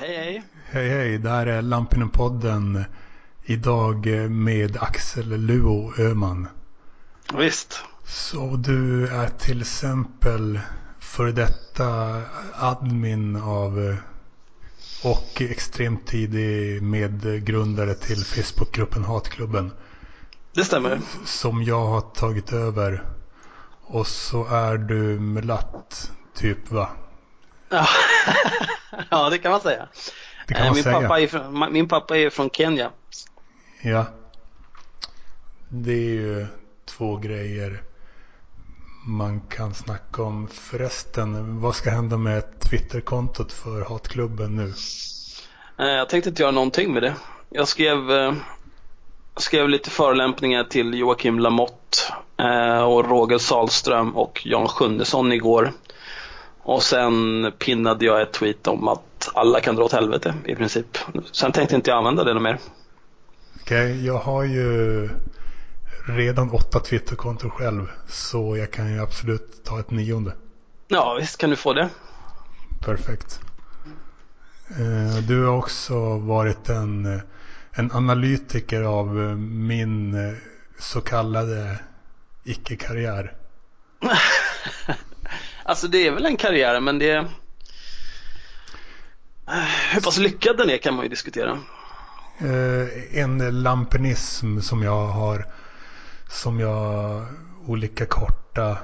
Hej hej. Hej hej, det här är Lampinen-podden. Idag med Axel Luo Öman. Visst. Så du är till exempel för detta admin av och extremt tidig medgrundare till Facebookgruppen Hatklubben. Det stämmer. Som jag har tagit över. Och så är du mulatt, typ va? Ja. ja, det kan man säga. Kan man min, säga. Pappa är från, min pappa är från Kenya. Ja. Det är ju två grejer man kan snacka om. Förresten, vad ska hända med Twitterkontot för Hatklubben nu? Jag tänkte inte göra någonting med det. Jag skrev, skrev lite förolämpningar till Joakim Lamotte och Roger Salström och Jan Sjunnesson igår. Och sen pinnade jag ett tweet om att alla kan dra åt helvete i princip. Sen tänkte inte jag använda det något mer. Okej, okay, jag har ju redan åtta Twitterkonton själv. Så jag kan ju absolut ta ett nionde. Ja, visst kan du få det. Perfekt. Du har också varit en, en analytiker av min så kallade icke-karriär. Alltså det är väl en karriär men det äh, Hur pass lyckad den är kan man ju diskutera. Eh, en lampinism som jag har som jag olika korta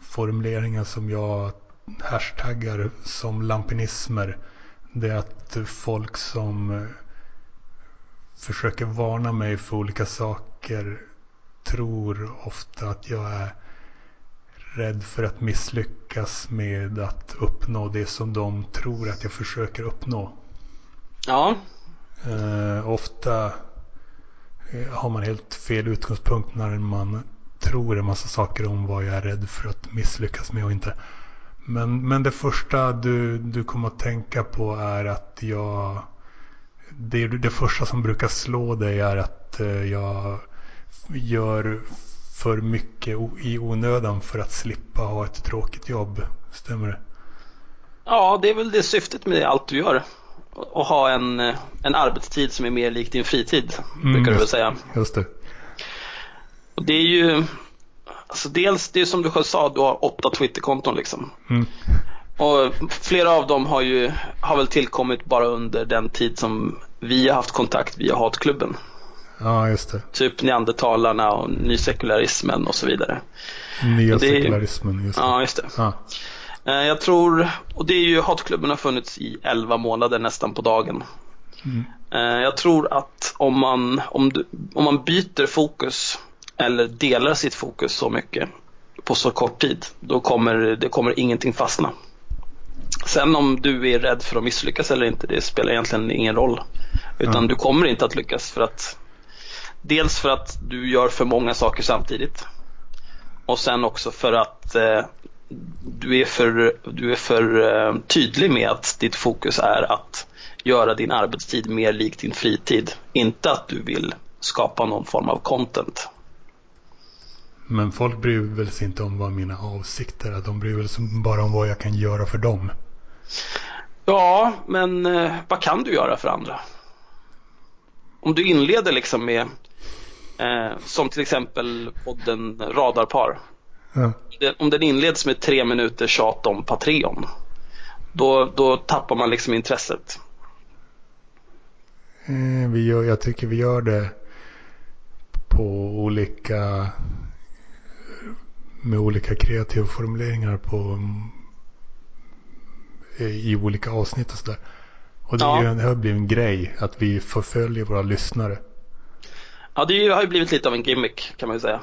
formuleringar som jag hashtaggar som lampinismer. Det är att folk som eh, försöker varna mig för olika saker tror ofta att jag är rädd för att misslyckas med att uppnå det som de tror att jag försöker uppnå. Ja. Eh, ofta har man helt fel utgångspunkt när man tror en massa saker om vad jag är rädd för att misslyckas med och inte. Men, men det första du, du kommer att tänka på är att jag... Det, det första som brukar slå dig är att jag gör för mycket i onödan för att slippa ha ett tråkigt jobb. Stämmer det? Ja, det är väl det syftet med allt du gör. Att ha en, en arbetstid som är mer lik din fritid, mm, brukar du väl säga. Just det. Och det är ju, alltså dels, det är som du själv sa, du har åtta Twitterkonton liksom. Mm. Och flera av dem har ju, har väl tillkommit bara under den tid som vi har haft kontakt via Hatklubben. Ja, just det. Typ neandertalarna och nysekularismen och så vidare. Nya sekularismen, just det. Ja, just det. Ja. Jag tror, och det är ju Hatklubben har funnits i 11 månader nästan på dagen. Mm. Jag tror att om man, om, du, om man byter fokus eller delar sitt fokus så mycket på så kort tid, då kommer det kommer ingenting fastna. Sen om du är rädd för att misslyckas eller inte, det spelar egentligen ingen roll. Utan Mm. du kommer inte att lyckas för att Dels för att du gör för många saker samtidigt. Och sen också för att eh, du är för, du är för eh, tydlig med att ditt fokus är att göra din arbetstid mer lik din fritid. Inte att du vill skapa någon form av content. Men folk bryr väl sig inte om vad mina avsikter är. De bryr väl sig bara om vad jag kan göra för dem. Ja, men eh, vad kan du göra för andra? Om du inleder liksom med eh, som till exempel podden Radarpar. Ja. Om den inleds med tre minuter tjat om Patreon. Då, då tappar man liksom intresset. Eh, Vi gör, jag tycker vi gör det på olika med olika kreativa formuleringar på i olika avsnitt och sådär. Och det, är Ja. en, det har blivit en grej att vi förföljer våra lyssnare. Ja, det har ju blivit lite av en gimmick kan man ju säga.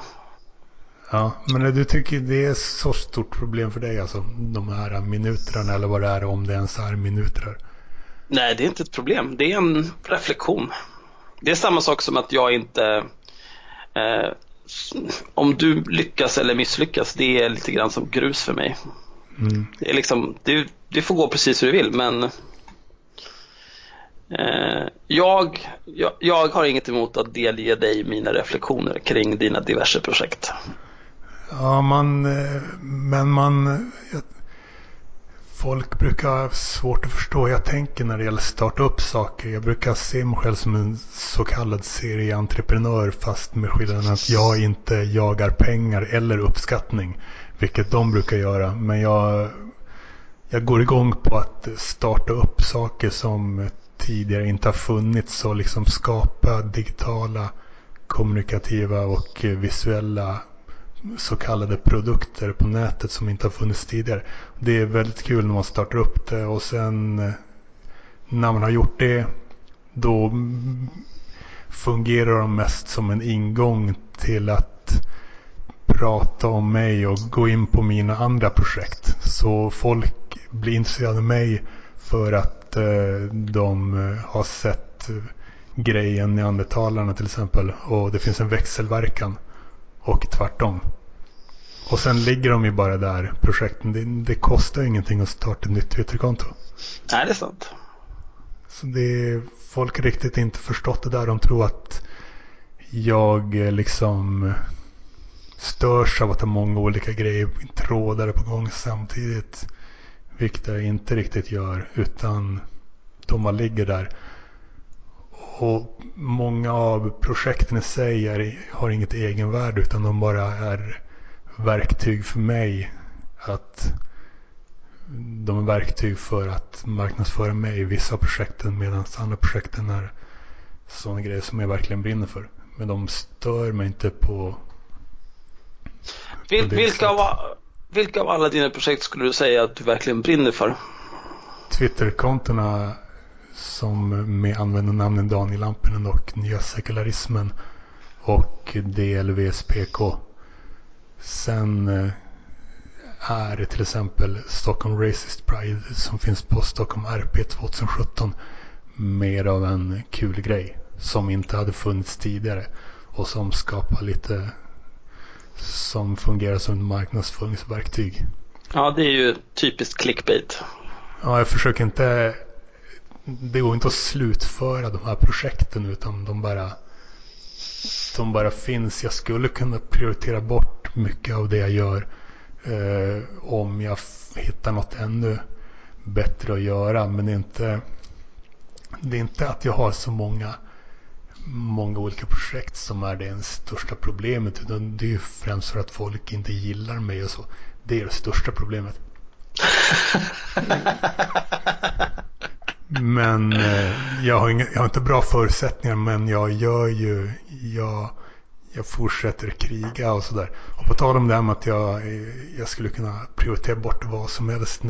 Ja, men du tycker det är så stort problem för dig alltså? De här minuterna eller vad det är om det ens är minuter. Nej, det är inte ett problem. Det är en reflektion. Det är samma sak som att jag inte... Eh, om du lyckas eller misslyckas, det är lite grann som grus för mig. Mm. Det, är liksom, det, det får gå precis hur du vill, men Eh, jag, jag, jag har inget emot att delge dig mina reflektioner kring dina diverse projekt. Ja, man, eh, men man... folk brukar ha svårt att förstå hur jag tänker när det gäller att starta upp saker. Jag brukar se mig själv som en så kallad serieentreprenör fast med skillnaden att jag inte jagar pengar eller uppskattning. Vilket de brukar göra. Men jag, jag går igång på att starta upp saker som tidigare inte har funnits och liksom skapa digitala kommunikativa och visuella så kallade produkter på nätet som inte har funnits tidigare. Det är väldigt kul när man startar upp det och sen eh, när man har gjort det då fungerar de mest som en ingång till att prata om mig och gå in på mina andra projekt. Så folk blir intresserade av mig för att eh, de eh, har sett grejen neandertalarna till exempel och det finns en växelverkan och tvärtom. Och sen ligger de ju bara där, projekten. Det, det kostar ingenting att starta ett nytt Twitterkonto. Nej, det är sant. Så det är, folk riktigt inte förstått det där. De tror att jag liksom störs av att ha många olika grejer, trådar på gång samtidigt. Vilket jag inte riktigt gör. Utan de bara ligger där. Och många av projekten i sig är, har inget egenvärde utan de bara är verktyg för mig att de är verktyg för att marknadsföra mig i vissa projekten medan andra projekten är sådana grejer som jag verkligen brinner för. Men de stör mig inte på, Vil, vilka, av, vilka av alla dina projekt skulle du säga att du verkligen brinner för? Twitterkontona som med användarnamnen Daniel Lampinen och Nya Sekularismen och DLVSPK. Sen eh, är det till exempel Stockholm Racist Pride som finns på Stockholm RP 2017 mer av en kul grej som inte hade funnits tidigare och som skapar lite som fungerar som ett marknadsföringsverktyg. Ja, det är ju typiskt clickbait. Ja, jag försöker inte det går inte att slutföra de här projekten utan de bara de bara finns. Jag skulle kunna prioritera bort mycket av det jag gör eh, om jag hittar något ännu bättre att göra. Men det är inte, det är inte att jag har så många, många olika projekt som är det största problemet. Utan det är främst för att folk inte gillar mig och så. Det är det största problemet. Men eh, jag, har inga, jag har inte bra förutsättningar men jag gör ju, jag, jag fortsätter kriga och sådär. Och på tal om det här med att jag, jag skulle kunna prioritera bort vad som helst.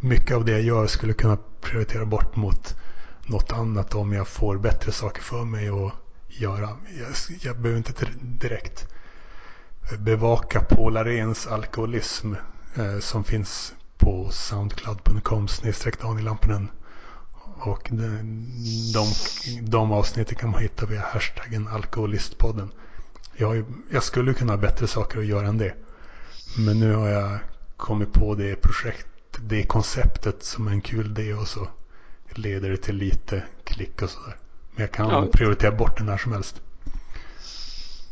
Mycket av det jag gör skulle kunna prioritera bort mot något annat om jag får bättre saker för mig att göra. Jag, jag behöver inte direkt bevaka Paul Arens alkoholism eh, som finns på soundcloud.com snedstreck Daniel Lampinen. Och de, de, de avsnitten kan man hitta via hashtaggen alkoholistpodden. Jag, jag skulle kunna ha bättre saker att göra än det. Men nu har jag kommit på det projekt, det konceptet som är en kul idé och så leder det till lite klick och sådär. Men jag kan ja. prioritera bort den när som helst.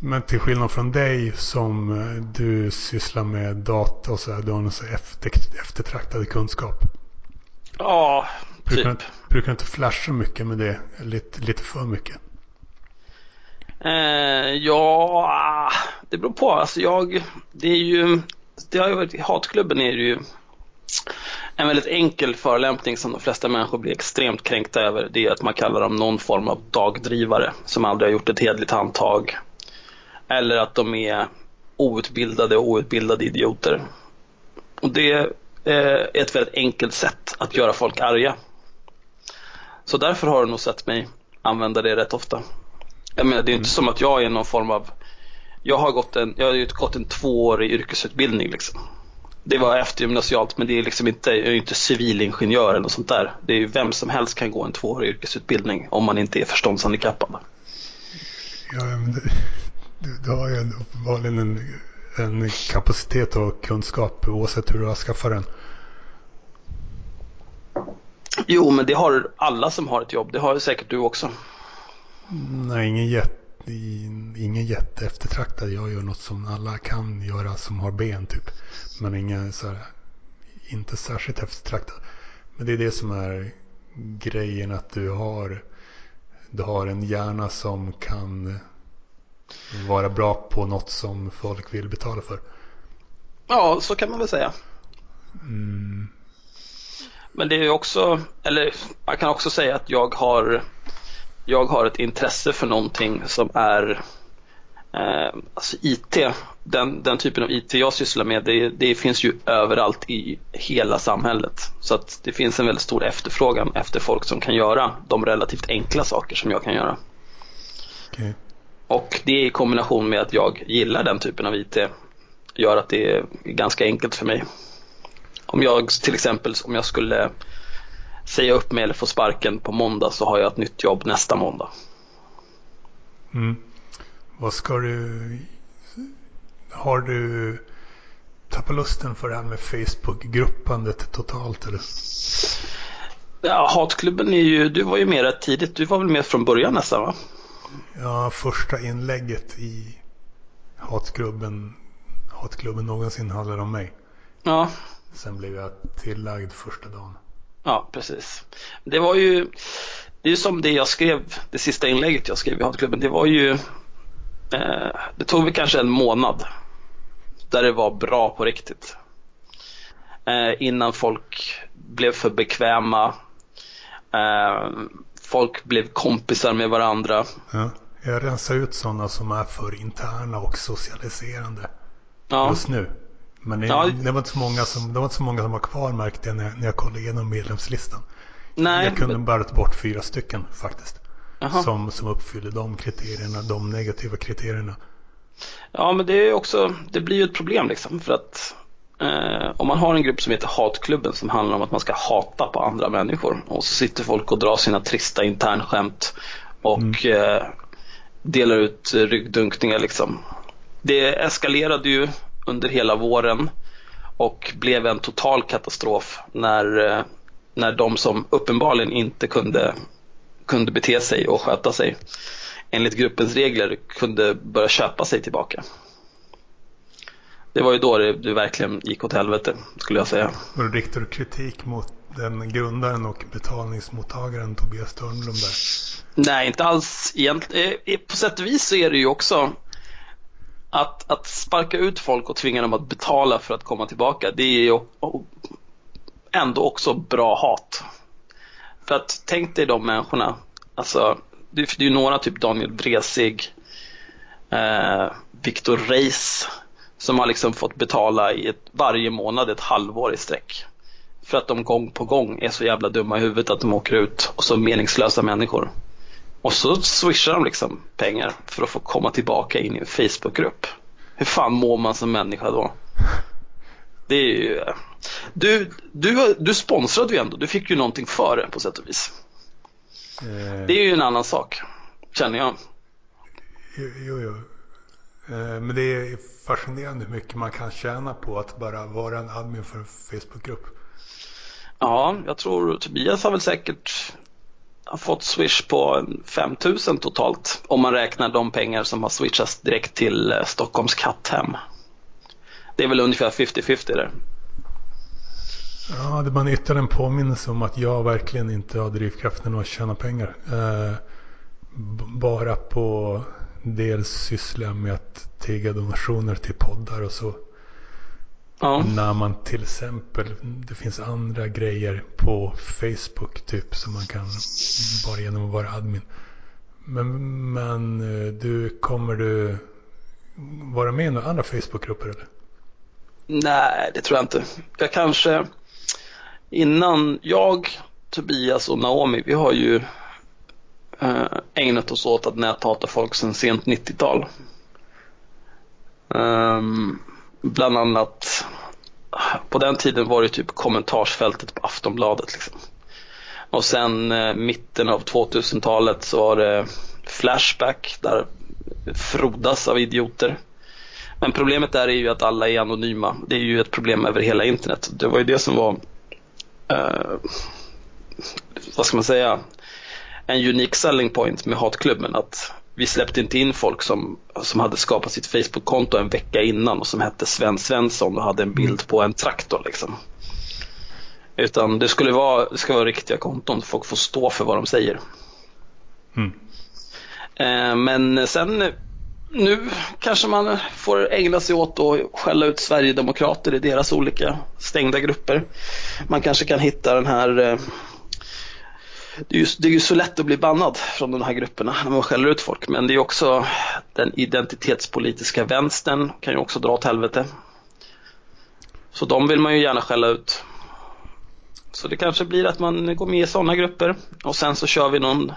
Men till skillnad från dig som eh, du sysslar med data och så här, du har en så efter, eftertraktad kunskap. Ja, Brukar, typ. inte, brukar inte flasha mycket med det? Lite, lite för mycket? Eh, ja, det beror på. Alltså jag, det är ju, det har ju varit, hatklubben är ju en väldigt enkel förolämpning som de flesta människor blir extremt kränkta över. Det är att man kallar dem någon form av dagdrivare som aldrig har gjort ett hedligt handtag. Eller att de är outbildade och outbildade idioter. Och det är ett väldigt enkelt sätt att göra folk arga. Så därför har du nog sett mig använda det rätt ofta. Jag menar, det är inte mm. som att jag är någon form av jag har gått en, jag har gått en tvåårig yrkesutbildning liksom. Det var eftergymnasialt men det är liksom inte, jag är inte civilingenjör eller sånt där. Det är ju vem som helst kan gå en tvåårig yrkesutbildning om man inte är förståndshandikappad. Ja, men du, du, du har ju uppenbarligen en, en kapacitet och kunskap oavsett hur du har skaffat den. Jo, men det har alla som har ett jobb. Det har säkert du också. Nej, ingen jätte, ingen jätte eftertraktad. Jag gör något som alla kan göra som har ben typ. Men ingen, så här, inte särskilt eftertraktad. Men det är det som är grejen att du har, du har en hjärna som kan vara bra på något som folk vill betala för. Ja, så kan man väl säga. Mm. Men det är också, eller man kan också säga att jag har, jag har ett intresse för någonting som är eh, alltså IT. Den, den typen av IT jag sysslar med, det, det finns ju överallt i hela samhället. Så att det finns en väldigt stor efterfrågan efter folk som kan göra de relativt enkla saker som jag kan göra. Okay. Och det i kombination med att jag gillar den typen av IT gör att det är ganska enkelt för mig. Om jag till exempel om jag skulle säga upp mig eller få sparken på måndag så har jag ett nytt jobb nästa måndag. Mm. Vad ska du... Har du tappat lusten för det här med Facebook-gruppandet totalt eller? Ja, hatklubben är ju, du var ju med rätt tidigt. Du var väl med från början nästan va? Ja, första inlägget i hatklubben, hatklubben någonsin handlade om mig. Ja. Sen blev jag tillagd första dagen. Ja, precis. Det var ju, det är ju som det jag skrev, det sista inlägget jag skrev i hatklubben. Det var ju, eh, det tog väl kanske en månad där det var bra på riktigt. Eh, innan folk blev för bekväma. Eh, folk blev kompisar med varandra. Ja, jag rensar ut sådana som är för interna och socialiserande Ja, just nu. Men det, Ja. det, var inte så många som, det var inte så många som var kvar märkte jag när, jag- när jag kollade igenom medlemslistan. nej. jag kunde men- bara ta bort fyra stycken faktiskt. Som, som uppfyller de kriterierna, de negativa kriterierna. Ja, men det är också, det blir ju ett problem liksom för att eh, om man har en grupp som heter Hatklubben som handlar om att man ska hata på andra människor och så sitter folk och drar sina trista internskämt och eh, delar ut ryggdunkningar liksom. Det eskalerade ju under hela våren och blev en total katastrof när, eh, när de som uppenbarligen inte kunde, kunde bete sig och sköta sig enligt gruppens regler kunde börja köpa sig tillbaka. Det var ju då det, det verkligen gick åt helvete skulle jag säga. Och riktar du kritik mot den grundaren och betalningsmottagaren Tobias Törnblom där. Nej, inte alls egentligen. Eh, På sätt och vis så är det ju också att, att sparka ut folk och tvinga dem att betala för att komma tillbaka. Det är ju ändå också bra hat. För att tänk dig de människorna. Alltså, det, det är ju några, typ Daniel Vresig, eh, Viktor Reis, som har liksom fått betala i ett, varje månad ett halvår i sträck. För att de gång på gång är så jävla dumma i huvudet att de åker ut och så meningslösa människor. Och så swishar de liksom pengar för att få komma tillbaka in i en Facebookgrupp. Hur fan mår man som människa då? Det är ju... Du, du, du sponsrade ju ändå, du fick ju någonting för det på sätt och vis. Eh, Det är ju en annan sak, känner jag. Jo, jo. Eh, Men det är fascinerande hur mycket man kan tjäna på att bara vara en admin för en Facebookgrupp. Ja, jag tror Tobias har väl säkert fått swish på en 5000 totalt. Om man räknar de pengar som har swishats direkt till eh, Stockholms katthem. Det är väl ungefär 50-50 där. Ja, det var ytterligare en påminnelse om att jag verkligen inte har drivkraften att tjäna pengar. Eh, bara på dels syssla med att tigga donationer till poddar och så. Ja, När man till exempel, det finns andra grejer på Facebook typ som man kan bara genom att vara admin. Men, men eh, du, kommer du vara med i några andra Facebookgrupper eller? nej det tror jag inte. Jag kanske innan jag, Tobias och Naomi, vi har ju eh, ägnat oss åt att näthata folk sedan sent 90-tal. Um, ehm, bland annat på den tiden var det typ kommentarsfältet på Aftonbladet. Liksom. Och sen eh, mitten av 2000-talet så var det Flashback där frodas av idioter. Men problemet där är ju att alla är anonyma. Det är ju ett problem över hela internet. Det var ju det som var, eh, vad ska man säga, en unik selling point med hatklubben. Att vi släppte inte in folk som, som hade skapat sitt Facebook-konto en vecka innan och som hette Sven Svensson och hade en bild på en traktor. Liksom. Utan det skulle vara, det ska vara riktiga konton, folk får stå för vad de säger. Mm. Eh, men sen nu kanske man får ägna sig åt att skälla ut Sverigedemokrater i deras olika stängda grupper. Man kanske kan hitta den här eh, det är, ju, det är ju så lätt att bli bannad från de här grupperna när man skäller ut folk men det är också den identitetspolitiska vänstern kan ju också dra åt helvete. Så de vill man ju gärna skälla ut. Så det kanske blir att man går med i sådana grupper och sen så kör vi någon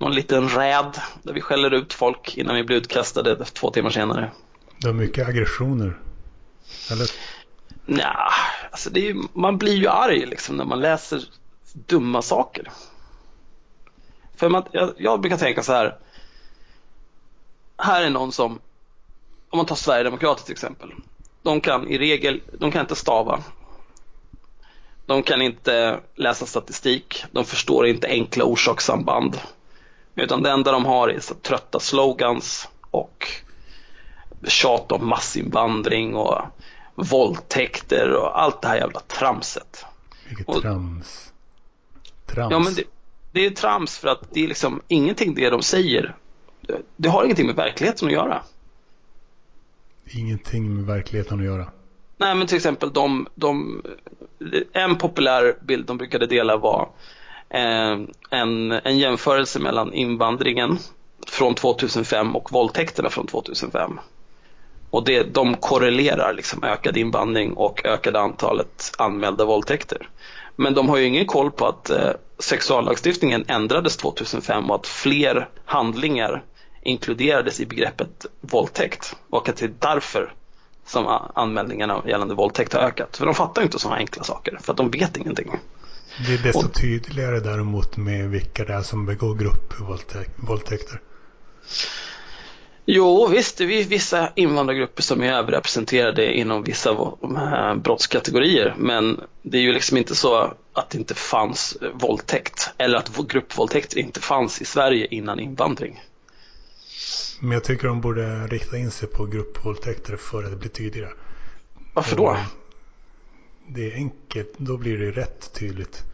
någon liten räd där vi skäller ut folk innan vi blir utkastade två timmar senare. Du har mycket aggressioner. Eller? Nja, alltså det är, man blir ju arg liksom när man läser dumma saker. För man, jag, jag brukar tänka så här. Här är någon som, om man tar Sverigedemokrater till exempel. De kan i regel, de kan inte stava. De kan inte läsa statistik. De förstår inte enkla orsakssamband. Utan det enda de har är så trötta slogans och tjat om massinvandring och våldtäkter och allt det här jävla tramset. Vilket och, trams. Trams. Ja, men det, det, är trams för att det är liksom ingenting det de säger. Det, det har ingenting med verkligheten att göra. Ingenting med verkligheten att göra. Nej, men till exempel de, de en populär bild de brukade dela var Eh, en, en jämförelse mellan invandringen från 2005 och våldtäkterna från 2005. Och det, de korrelerar liksom ökad invandring och ökade antalet anmälda våldtäkter. Men de har ju ingen koll på att eh, sexuallagstiftningen ändrades 2005 och att fler handlingar inkluderades i begreppet våldtäkt och att det är därför som anmälningarna gällande våldtäkt har ökat. För de fattar ju inte sådana enkla saker för att de vet ingenting. Det är desto tydligare däremot med vilka det är som begår gruppvåldtäkter. Jo visst, det är vissa invandrargrupper som är överrepresenterade inom vissa brottskategorier. Men det är ju liksom inte så att det inte fanns våldtäkt eller att gruppvåldtäkt inte fanns i Sverige innan invandring. Men jag tycker de borde rikta in sig på gruppvåldtäkter för att det blir tydligare. Varför då? Det är enkelt, då blir det rätt tydligt.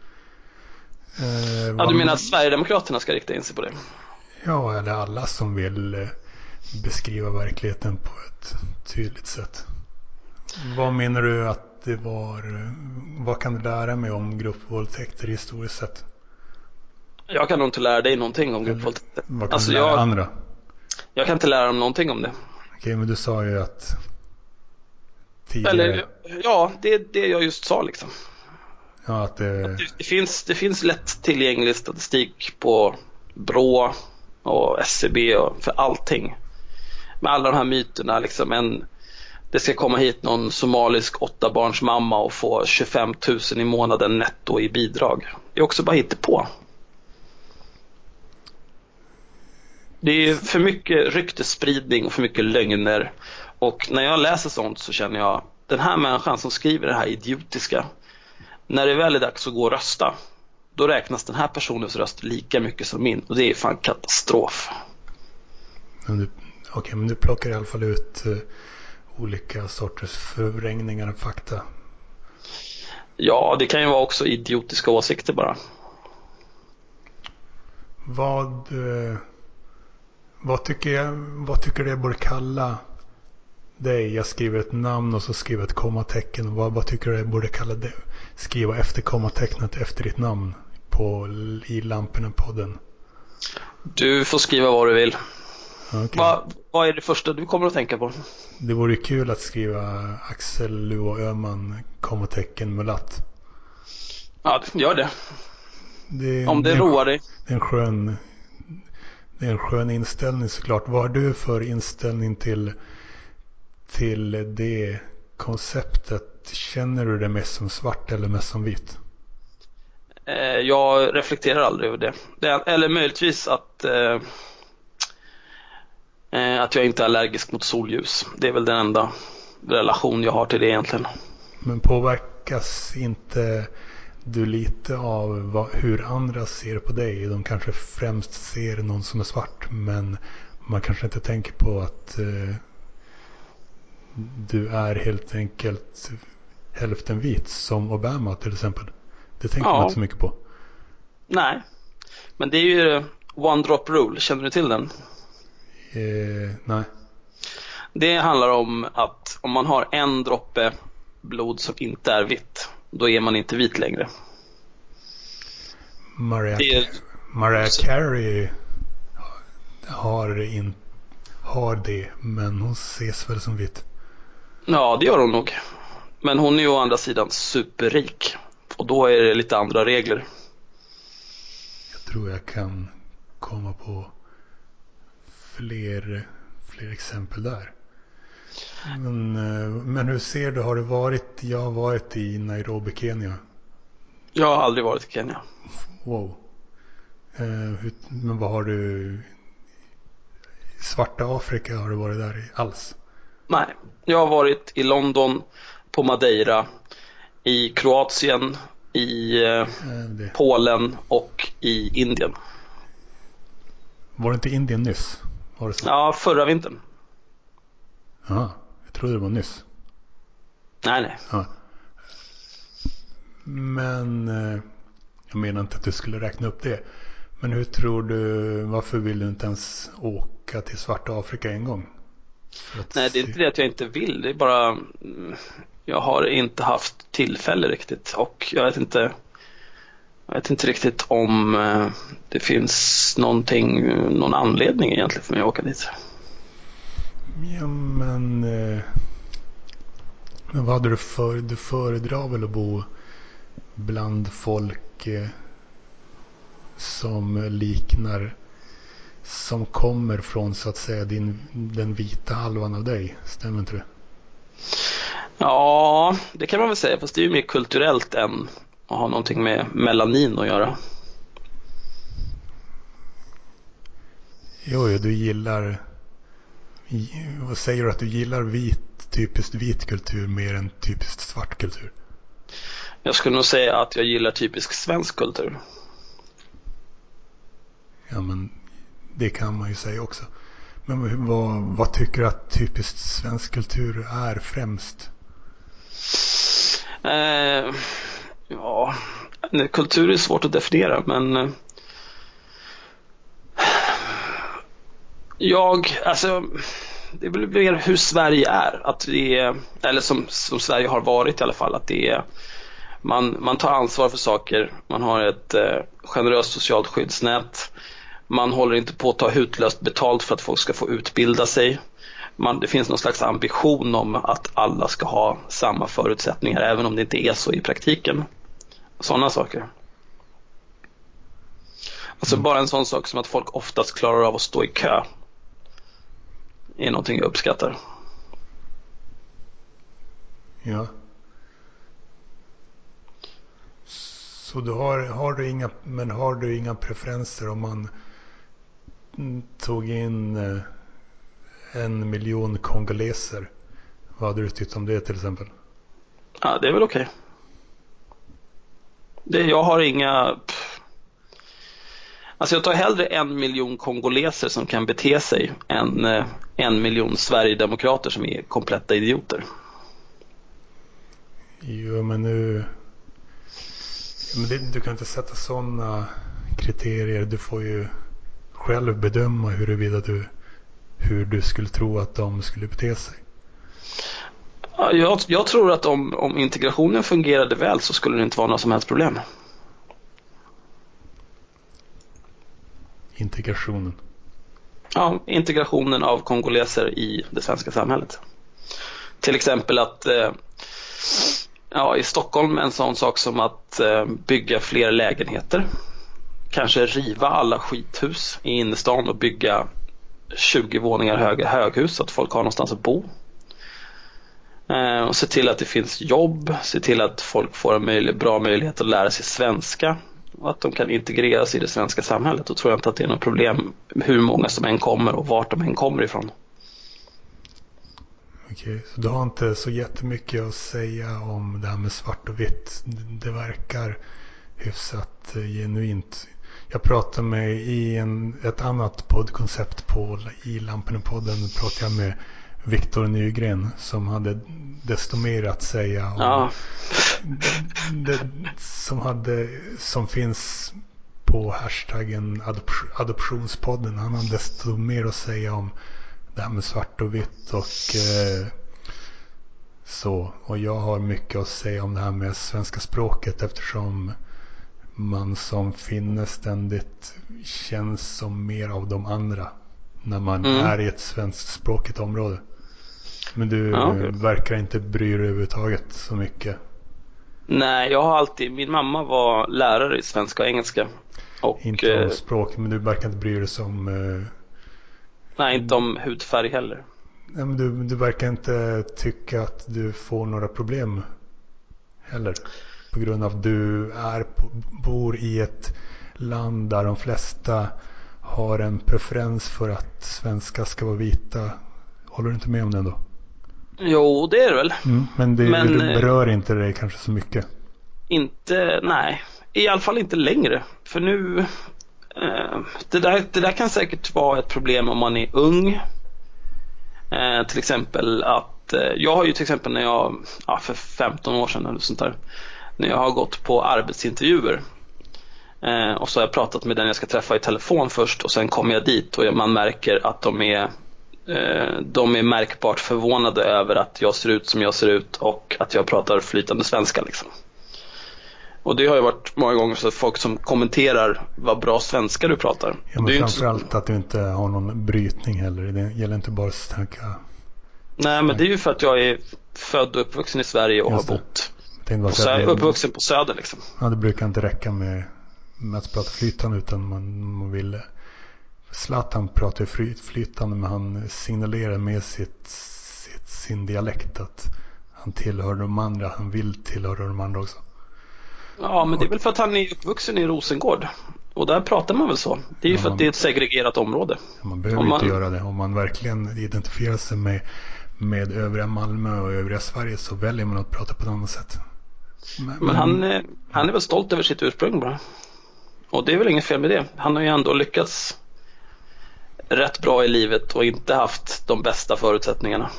Eh, ja, du menar att Sverigedemokraterna ska rikta in sig på det? Ja, eller alla som vill eh, beskriva verkligheten på ett tydligt sätt. Vad menar du att det var, eh, vad kan du lära mig om gruppvåldtäkter historiskt sett? Jag kan nog inte lära dig någonting om gruppvåldtäkter. Vad kan alltså, du lära jag, andra? Jag kan inte lära dem någonting om det. Okej, men du sa ju att tidigare. Eller, ja, det är det jag just sa liksom. Ja, att det... Att det, det, finns, det finns lätt tillgänglig statistik på Brå och SCB och för allting. Med alla de här myterna liksom. En, det ska komma hit någon somalisk åttabarnsmamma och få 25 000 i månaden netto i bidrag. Det är också bara på. Det är för mycket ryktesspridning och för mycket lögner och när jag läser sånt så känner jag, den här människan som skriver det här idiotiska, när det väl är dags att gå och rösta, då räknas den här personens röst lika mycket som min och det är fan katastrof. Okej, okay, men du plockar i alla fall ut uh, olika sorters förvrängningar av fakta. Ja, det kan ju vara också idiotiska åsikter bara. Vad, uh, vad, tycker, jag, vad tycker du jag borde kalla dig. Jag skriver ett namn och så skriver ett kommatecken. Vad, vad tycker du jag borde kalla det? Skriva efter kommatecknet efter ditt namn på, i Lamporna-podden. Du får skriva vad du vill. Okay. Va, vad är det första du kommer att tänka på? Det vore kul att skriva Axel Luo Öhman kommatecken mulatt. Ja, gör det. det Om det, det roar dig. Det är en skön det är en skön inställning såklart. Vad har du för inställning till till det konceptet, känner du det mest som svart eller mest som vitt? Eh, jag reflekterar aldrig över det. eller möjligtvis att, eh, eh, att jag inte är allergisk mot solljus. Det är väl den enda relation jag har till det egentligen. Men påverkas inte du lite av vad, hur andra ser på dig? De kanske främst ser någon som är svart men man kanske inte tänker på att eh, du är helt enkelt hälften vit som Obama till exempel. Det tänker man Ja. inte så mycket på. Nej. Men det är ju One Drop Rule, känner du till den? Eh, nej. Det handlar om att om man har en droppe blod som inte är vitt, då är man inte vit längre. Mariah, är, Mariah Carey har, in, har det, men hon ses väl som vitt. Ja, det gör hon nog. Men hon är ju å andra sidan superrik. Och då är det lite andra regler. Jag tror jag kan komma på fler, fler exempel där. Men, eh, men hur ser du, har du varit, jag har varit i Nairobi, Kenya. Jag har aldrig varit i Kenya. Wow. Eh, men vad har du, svarta Afrika, har du varit där i alls? Nej, jag har varit i London, på Madeira, i Kroatien, i eh, det. Polen och i Indien. Var det inte Indien nyss? Var det så? Ja, förra vintern. Ja, jag trodde det var nyss. Nej, nej. Ja. Men eh, jag menar inte att du skulle räkna upp det. Men hur tror du, varför vill du inte ens åka till svarta Afrika en gång? Att Nej, det är inte det att jag inte vill. Det är bara jag har inte haft tillfälle riktigt och jag vet inte jag vet inte riktigt om eh, det finns någonting, någon anledning egentligen för mig att åka dit. Ja, men, eh, men vad hade du för, du föredrar väl att bo bland folk eh, som liknar, som kommer från så att säga din, den vita halvan av dig. Stämmer inte det? Ja, det kan man väl säga, fast det är ju mer kulturellt än att ha någonting med melanin att göra. Jo, du gillar... Vad säger du att du gillar vit, typiskt vit kultur mer än typiskt svart kultur? Jag skulle nog säga att jag gillar typisk svensk kultur. Ja, men det kan man ju säga också. Men vad, vad tycker du att typiskt svensk kultur är främst? Eh, ja, kultur är svårt att definiera men eh, jag, alltså det blir mer hur Sverige är. Att vi, eller som, som Sverige har varit i alla fall. Att det är, man, man tar ansvar för saker. Man har ett eh, generöst socialt skyddsnät. Man håller inte på att ta hutlöst betalt för att folk ska få utbilda sig. Man, det finns någon slags ambition om att alla ska ha samma förutsättningar även om det inte är så i praktiken. Sådana saker. Alltså Mm. bara en sån sak som att folk oftast klarar av att stå i kö. Är någonting jag uppskattar. Ja. Så du har, har du inga, men har du inga preferenser om man tog in eh, en miljon kongoleser? Vad hade du tyckt om det till exempel? Ja, det är väl okej. Det, jag har inga... pff. Alltså jag tar hellre en miljon kongoleser som kan bete sig än eh, en miljon Sverigedemokrater som är kompletta idioter. Jo, men nu... Men det, du kan inte sätta sådana kriterier. Du får ju själv bedöma huruvida du, hur du skulle tro att de skulle bete sig. Ja, Jag, jag tror att om, om integrationen fungerade väl så skulle det inte vara några som helst problem. Integrationen. Ja, integrationen av kongoleser i det svenska samhället. Till exempel att eh, ja, i Stockholm en sån sak som att eh, bygga fler lägenheter. Kanske riva alla skithus i innerstan och bygga 20 våningar höga höghus så att folk har någonstans att bo. Eh, och se till att det finns jobb, se till att folk får en möjlig, bra möjlighet att lära sig svenska och att de kan integreras i det svenska samhället. Då tror jag inte att det är något problem hur många som än kommer och vart de än kommer ifrån. Okej, så du har inte så jättemycket att säga om det här med svart och vitt. Det verkar hyfsat genuint. Jag pratade med i en, ett annat poddkoncept på i Lamporna-podden pratade jag med Viktor Nygren som hade desto mer att säga. Ja, det, som, hade, som finns på hashtaggen adop- adoptionspodden. Han har desto mer att säga om det här med svart och vitt och eh, så. Och jag har mycket att säga om det här med svenska språket eftersom man som finne ständigt känns som mer av de andra när man Mm. är i ett svenskspråkigt område. Men du Ja, okej. verkar inte bry dig överhuvudtaget så mycket. nej, jag har alltid, min mamma var lärare i svenska och engelska. Och Inte om eh, språk, men du verkar inte bry dig som... Eh, nej, inte om hudfärg heller. nej, men du, du verkar inte tycka att du får några problem heller. På grund av att du är, bor i ett land där de flesta har en preferens för att svenskar ska vara vita. Håller du inte med om det ändå? Jo, det är det väl. Men det Men, det eh, berör inte dig kanske så mycket. Inte, nej. I alla fall inte längre. För nu, eh, det, där, det där kan säkert vara ett problem om man är ung. Eh, till exempel att, eh, jag har ju till exempel när jag, ja, för 15 år sedan eller sånt där, när jag har gått på arbetsintervjuer. Eh, och så har jag pratat med den jag ska träffa i telefon först och sen kommer jag dit och man märker att de är eh, de är märkbart förvånade över att jag ser ut som jag ser ut och att jag pratar flytande svenska liksom. Och det har ju varit många gånger så folk som kommenterar vad bra svenska du pratar. Ja, det är men ju inte så, framförallt att du inte har någon brytning heller. Det gäller inte bara att snacka. nej men det är ju för att jag är född och uppvuxen i Sverige och har bott på sö- uppvuxen på Söder liksom. Ja, det brukar inte räcka med, med att prata flytande utan man, man vill Zlatan pratar ju fly, flytande men han signalerar med sitt, sitt, sin dialekt att han tillhör de andra. Han vill tillhöra de andra också. Ja men det är väl för att han är uppvuxen i Rosengård. Och där pratar man väl så. Det är ju Ja, för man- att det är ett segregerat område. Man behöver man- inte göra det. Om man verkligen identifierar sig med, med övriga Malmö och övriga Sverige så väljer man att prata på ett annat sätt. Men, Men han, eh, han är väl stolt över sitt ursprung bara. Och det är väl inget fel med det. Han har ju ändå lyckats rätt bra i livet och inte haft de bästa förutsättningarna.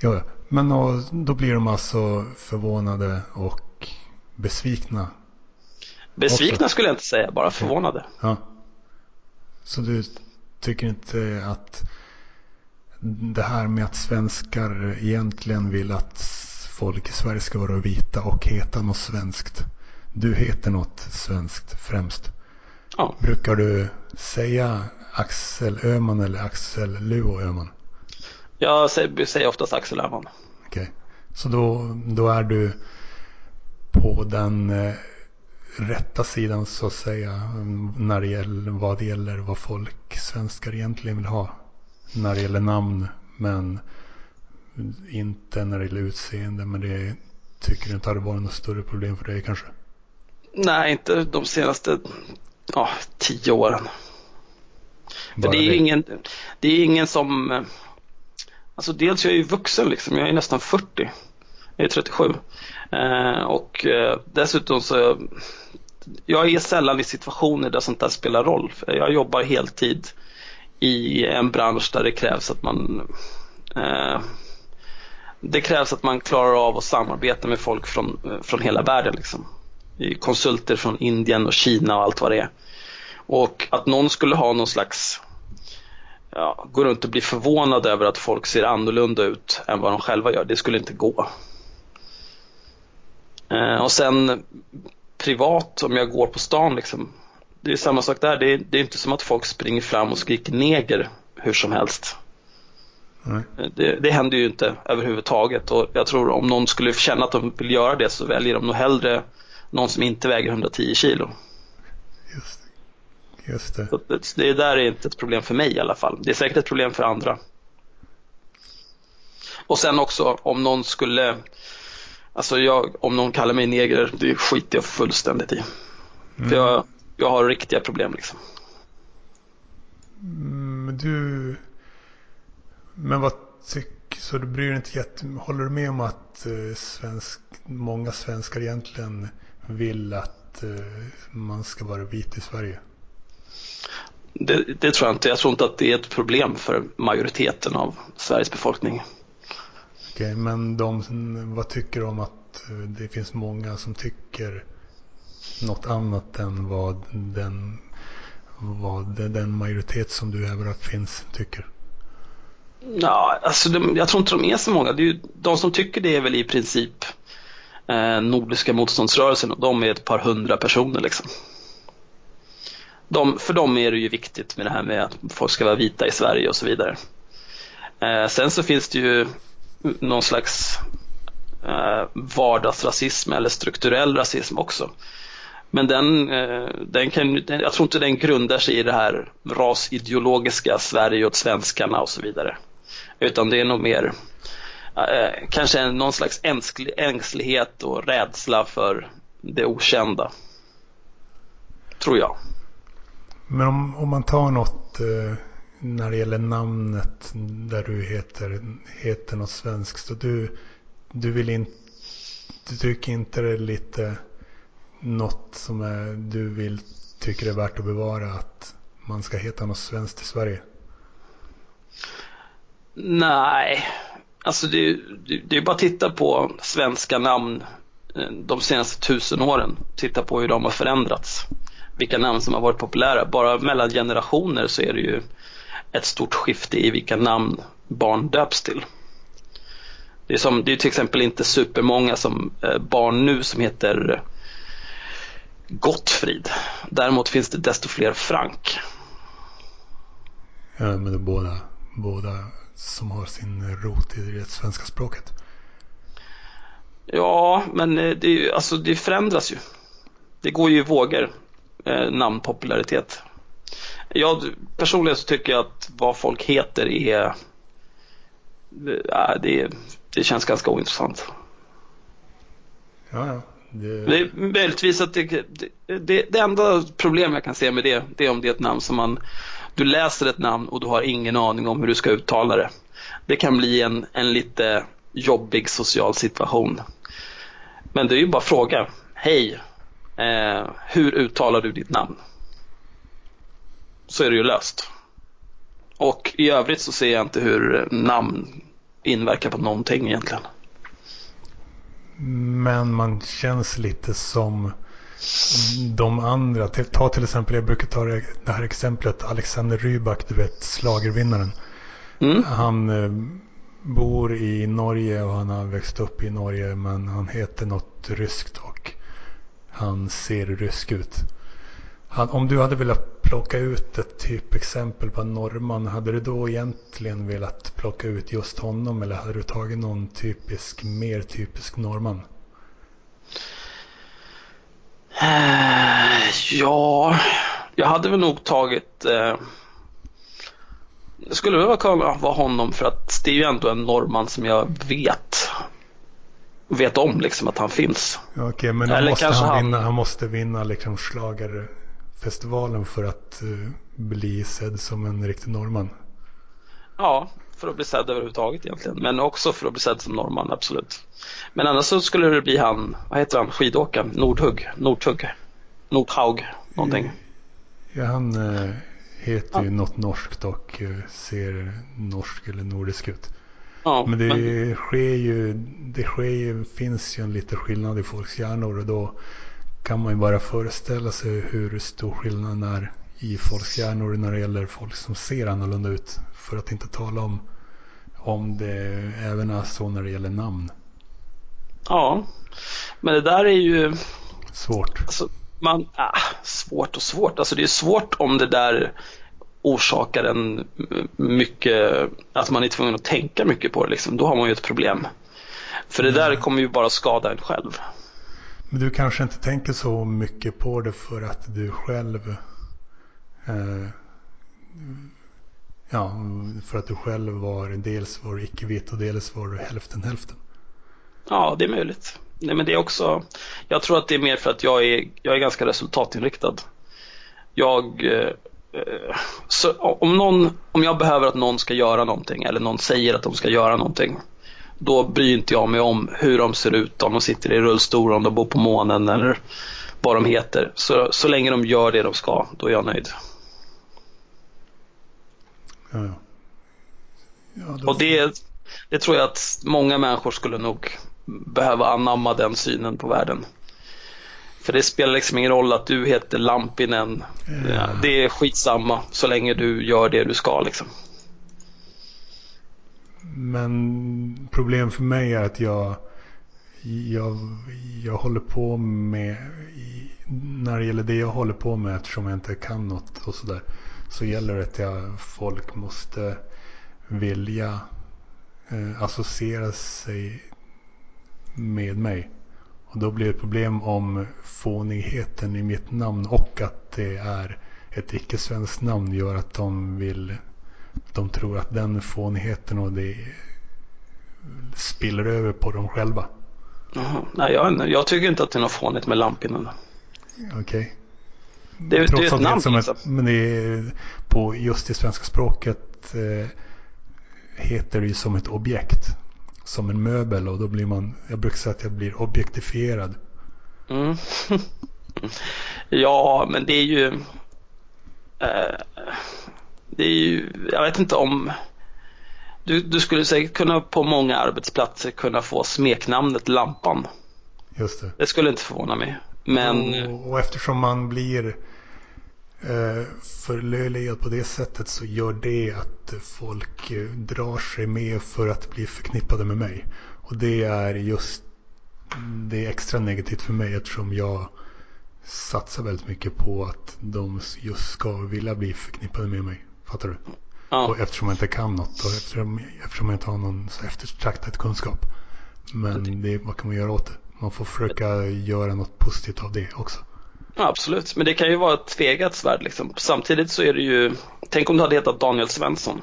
Ja, men och, då blir de alltså förvånade och besvikna Besvikna skulle jag inte säga, bara förvånade. Ja. Så du tycker inte att det här med att svenskar egentligen vill att folk i Sverige ska vara vita och heta något svenskt. Du heter något svenskt främst. Ja. Brukar du säga Axel Öhman eller Axel Luo Öhman? Jag säger, säger oftast Axel Öhman. Okej. Så då, då är du på den eh, rätta sidan så att säga när det gäller vad det gäller vad folk svenskar egentligen vill ha. När det gäller namn men inte när det gäller utseende men det tycker du inte hade varit något större problem för dig kanske? Nej, inte de senaste ja, tio åren. För det är, ingen, det är ingen som... Alltså dels jag är ju vuxen liksom, jag är nästan 40. Jag är 37. Eh, och eh, dessutom så... Jag är sällan i situationer där sånt där spelar roll. Jag jobbar heltid i en bransch där det krävs att man... Eh, det krävs att man klarar av att samarbeta med folk från, eh, från hela världen. Liksom. Konsulter från Indien och Kina och allt vad det är. Och att någon skulle ha någon slags ja, gå runt och bli förvånad över att folk ser annorlunda ut än vad de själva gör. Det skulle inte gå. Eh, och sen privat, om jag går på stan liksom. Det är samma sak där. Det är, det är inte som att folk springer fram och skriker neger hur som helst. Det, det händer ju inte överhuvudtaget och jag tror om någon skulle känna att de vill göra det så väljer de nog hellre någon som inte väger 110 kilo. Just, just det. Så det, det där är inte ett problem för mig i alla fall. Det är säkert ett problem för andra. Och sen också om någon skulle, alltså jag, om någon kallar mig neger, det skiter jag fullständigt i. För jag, jag har riktiga problem liksom. Mm, du... Men vad tycker... Så du bryr dig inte jätte... Håller du med om att eh, svensk, många svenskar egentligen vill att eh, man ska vara vit i Sverige? det, det, tror jag inte. Jag tror inte att det är ett problem för majoriteten av Sveriges befolkning. Okej, men de, vad tycker du om att eh, det finns många som tycker något annat än vad den, vad den majoritet som du hävdar att finns tycker? Ja, alltså de, jag tror inte de är så många. Det är ju, de som tycker det är väl i princip eh, Nordiska motståndsrörelsen och de är ett par hundra personer liksom. De, för dem är det ju viktigt med det här med att folk ska vara vita i Sverige och så vidare. Eh, sen så finns det ju någon slags eh, vardagsrasism eller strukturell rasism också. Men den, eh, den kan, jag tror inte den grundar sig i det här rasideologiska Sverige åt svenskarna och så vidare. Utan det är nog mer eh, kanske någon slags ängslighet och rädsla för det okända. Tror jag. Men om, om man tar något eh, när det gäller namnet där du heter, heter något svenskt. Du, du vill inte, du tycker inte det är lite något som är, du vill, tycker det är värt att bevara att man ska heta något svenskt i Sverige? Nej, alltså det, det, det är bara att titta på svenska namn eh, de senaste tusen åren. Titta på hur de har förändrats. Vilka namn som har varit populära. Bara mellan generationer så är det ju ett stort skifte i vilka namn barn döps till. Det är, som, det är till exempel inte supermånga som eh, barn nu som heter Gottfrid. Däremot finns det desto fler Frank. Ja, men det är båda, båda som har sin rot i det svenska språket. Ja, men eh, det, alltså, det förändras ju. Det går ju i vågor, eh, namnpopularitet. Jag personligen så tycker jag att vad folk heter är, äh, det, det känns ganska ointressant. Ja, ja. Det... det möjligtvis att det, det, det, enda problem jag kan se med det, det är om det är ett namn som man, du läser ett namn och du har ingen aning om hur du ska uttala det. Det kan bli en, en lite jobbig social situation. Men det är ju bara fråga, hej, eh, hur uttalar du ditt namn? så är det ju löst. Och i övrigt så ser jag inte hur namn inverkar på någonting egentligen. Men man känns lite som de andra. Ta till exempel, jag brukar ta det här exemplet. Alexander Rybak, du vet slagervinnaren. Mm. Han eh, bor i Norge och han har växt upp i Norge. Men han heter något ryskt och han ser rysk ut. Han, om du hade velat plocka ut ett typexempel på en norrman, hade du då egentligen velat plocka ut just honom eller hade du tagit någon typisk, mer typisk norrman? Uh, ja, jag hade väl nog tagit uh, jag skulle väl kunna vara honom för att det är ju ändå en norrman som jag vet vet om liksom att han finns. Okej, okay, men då måste han, vinna, han måste vinna liksom slager festivalen för att uh, bli sedd som en riktig norrman? Ja, för att bli sedd överhuvudtaget egentligen. Men också för att bli sedd som norrman, absolut. Men annars så skulle det bli han, vad heter han, skidåkaren, Nordhugg, Nordhugg, Nordhaug, någonting. Ja, han uh, heter ju något norskt och uh, ser norsk eller nordisk ut. Ja, men det men... sker ju, det sker ju, finns ju en liten skillnad i folks hjärnor och då kan man ju bara föreställa sig hur stor skillnaden är i folks hjärnor när det gäller folk som ser annorlunda ut. För att inte tala om om det även är så när det gäller namn. Ja, men det där är ju svårt. Alltså, man, ah, svårt och svårt. Alltså det är svårt om det där orsakar en mycket, att man är tvungen att tänka mycket på det. Liksom. Då har man ju ett problem. För det där kommer ju bara skada en själv. Men du kanske inte tänker så mycket på det för att du själv eh, Ja, för att du själv var dels var icke-vit och dels var du hälften hälften. Ja, det är möjligt. Nej, men det är också, jag tror att det är mer för att jag är, jag är ganska resultatinriktad. Jag, eh, så om, någon, om jag behöver att någon ska göra någonting eller någon säger att de ska göra någonting då bryr inte jag mig om hur de ser ut, om de sitter i rullstol, om de bor på månen eller vad de heter. Så, så länge de gör det de ska, då är jag nöjd. Ja. Ja, då... Och det, det tror jag att många människor skulle nog behöva anamma den synen på världen. För det spelar liksom ingen roll att du heter Lampinen. Ja. Det är skitsamma så länge du gör det du ska liksom. Men problem för mig är att jag, jag, jag håller på med, när det gäller det jag håller på med eftersom jag inte kan något och sådär. Så gäller det att folk måste vilja eh, associera sig med mig. Och då blir det problem om fånigheten i mitt namn och att det är ett icke-svenskt namn gör att de vill de tror att den fånigheten och det spiller över på dem själva. Jaha. Nej, jag, jag tycker inte att det är något fånigt med Lampinen. Okej. Okay. Det, det är ett namn som liksom. ett, Men det är på just det svenska språket eh, heter det ju som ett objekt. Som en möbel och då blir man, jag brukar säga att jag blir objektifierad. Mm. ja, men det är ju eh, det är ju, jag vet inte om du, du skulle säkert kunna på många arbetsplatser kunna få smeknamnet Lampan. Just det. Det skulle inte förvåna mig. Men... Och, och eftersom man blir eh, förlöjligad på det sättet så gör det att folk eh, drar sig med för att bli förknippade med mig. Och det är just det är extra negativt för mig eftersom jag satsar väldigt mycket på att de just ska vilja bli förknippade med mig. Fattar du? Ja. Och eftersom jag inte kan något och eftersom, eftersom jag inte har någon så eftertraktad kunskap. Men det, vad kan man göra åt det? Man får försöka göra något positivt av det också. Ja, absolut, men det kan ju vara ett tvegat svärd liksom. Samtidigt så är det ju, tänk om du hade hetat Daniel Svensson.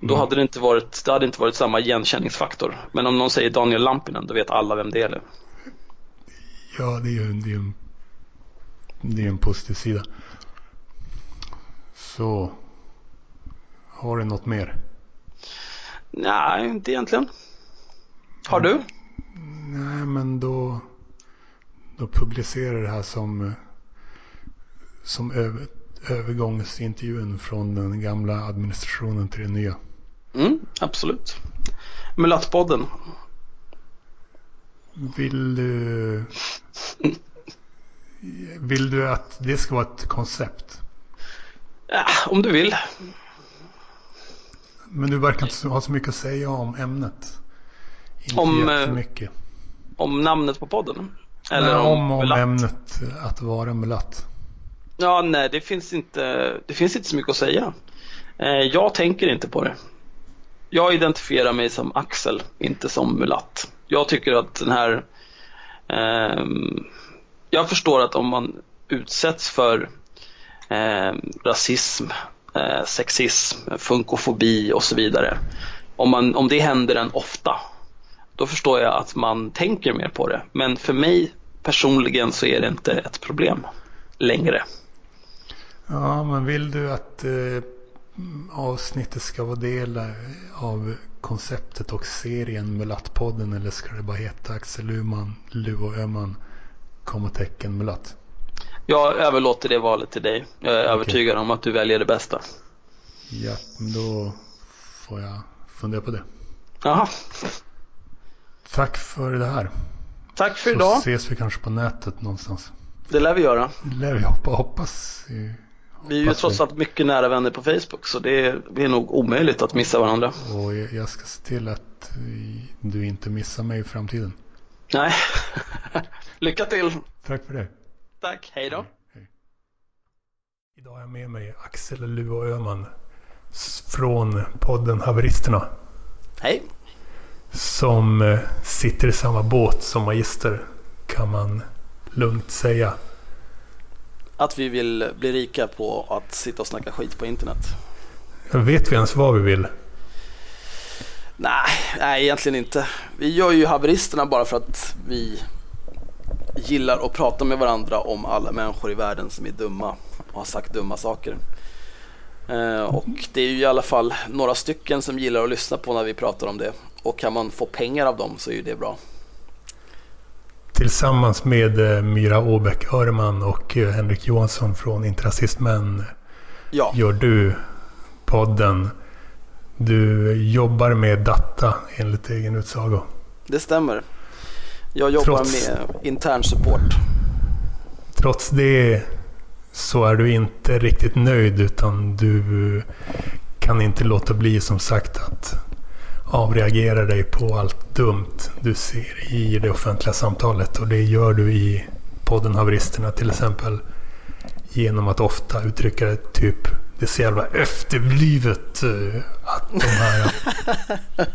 Då mm. hade det inte varit, det hade inte varit samma igenkänningsfaktor. Men om någon säger Daniel Lampinen, då vet alla vem det är. Ja, det är ju det är en, det är en positiv sida. Så har du något mer? Nej, inte egentligen. Har du? Nej, men då, då publicerar det här som, som över, övergångsintervjun från den gamla administrationen till den nya. Mm, absolut. Mulattpodden. Vill du... Vill du att det ska vara ett koncept? Ja, om du vill. Men du verkar inte ha så mycket att säga om ämnet. Inte om, eh, mycket. om namnet på podden? Eller nej, om, om, ämnet att vara mulatt. Ja, nej, det finns inte, det finns inte så mycket att säga. Eh, jag tänker inte på det. Jag identifierar mig som Axel, inte som mulatt. Jag tycker att den här... Eh, jag förstår att om man utsätts för eh, rasism, eh, sexism, funkofobi och så vidare. Om, man, om det händer en ofta, då förstår jag att man tänker mer på det. Men för mig personligen så är det inte ett problem längre. Ja, men vill du att eh, avsnittet ska vara del av konceptet och serien Mulattpodden eller ska det bara heta Axel Luman, Luo Öhman, kommatecken Mulatt? Jag överlåter det valet till dig. Jag är okay. övertygad om att du väljer det bästa. Ja, men då får jag fundera på det. Jaha. Tack för det här. Tack för Så idag. Så ses vi kanske på nätet någonstans. Det lär vi göra. Det lär vi hoppas. hoppas, vi är ju trots allt mycket nära vänner på Facebook så det är, det är nog omöjligt att missa varandra. Och jag ska se till att du inte missar mig i framtiden. Nej, lycka till. Tack för det. Tack, hej då. Hej. Idag har jag med mig Axel Luo Öhman från podden Haveristerna. Hej. Som eh, sitter i samma båt som Magister kan man lugnt säga. Att vi vill bli rika på att sitta och snacka skit på internet. Vet vi ens vad vi vill? Nej, nej egentligen inte. Vi gör ju haveristerna bara för att vi gillar att prata med varandra om alla människor i världen som är dumma och har sagt dumma saker. Eh, och det är ju i alla fall några stycken som gillar att lyssna på när vi pratar om det. Och kan man få pengar av dem så är ju det bra. Tillsammans med eh, Myra Åbäck Öreman och eh, Henrik Johansson från Intrasistmän ja. gör du podden. Du jobbar med data enligt egen utsago. Det stämmer. Jag jobbar Trots- med intern support. Trots det så är du inte riktigt nöjd utan du kan inte låta bli som sagt att avreagera dig på allt dumt du ser i det offentliga samtalet. Och det gör du i podden Haveristerna till exempel genom att ofta uttrycka det typ det är så jävla efterblivet eh, att de här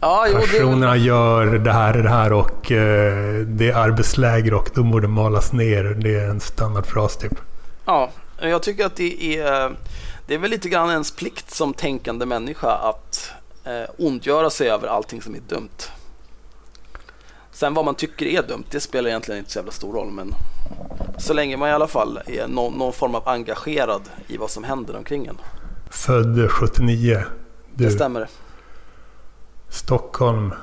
Ja, jo, det, personerna gör det här och det här och eh, det är arbetsläger och de borde malas ner. Det är en standardfras typ. ja, jag tycker att det är, det är väl lite grann ens plikt som tänkande människa att eh, ondgöra sig över allting som är dumt. Sen vad man tycker är dumt, det spelar egentligen inte så jävla stor roll. Men så länge man i alla fall är någon, någon form av engagerad i vad som händer omkring en. Född 79. Det Du, stämmer. Stockholm.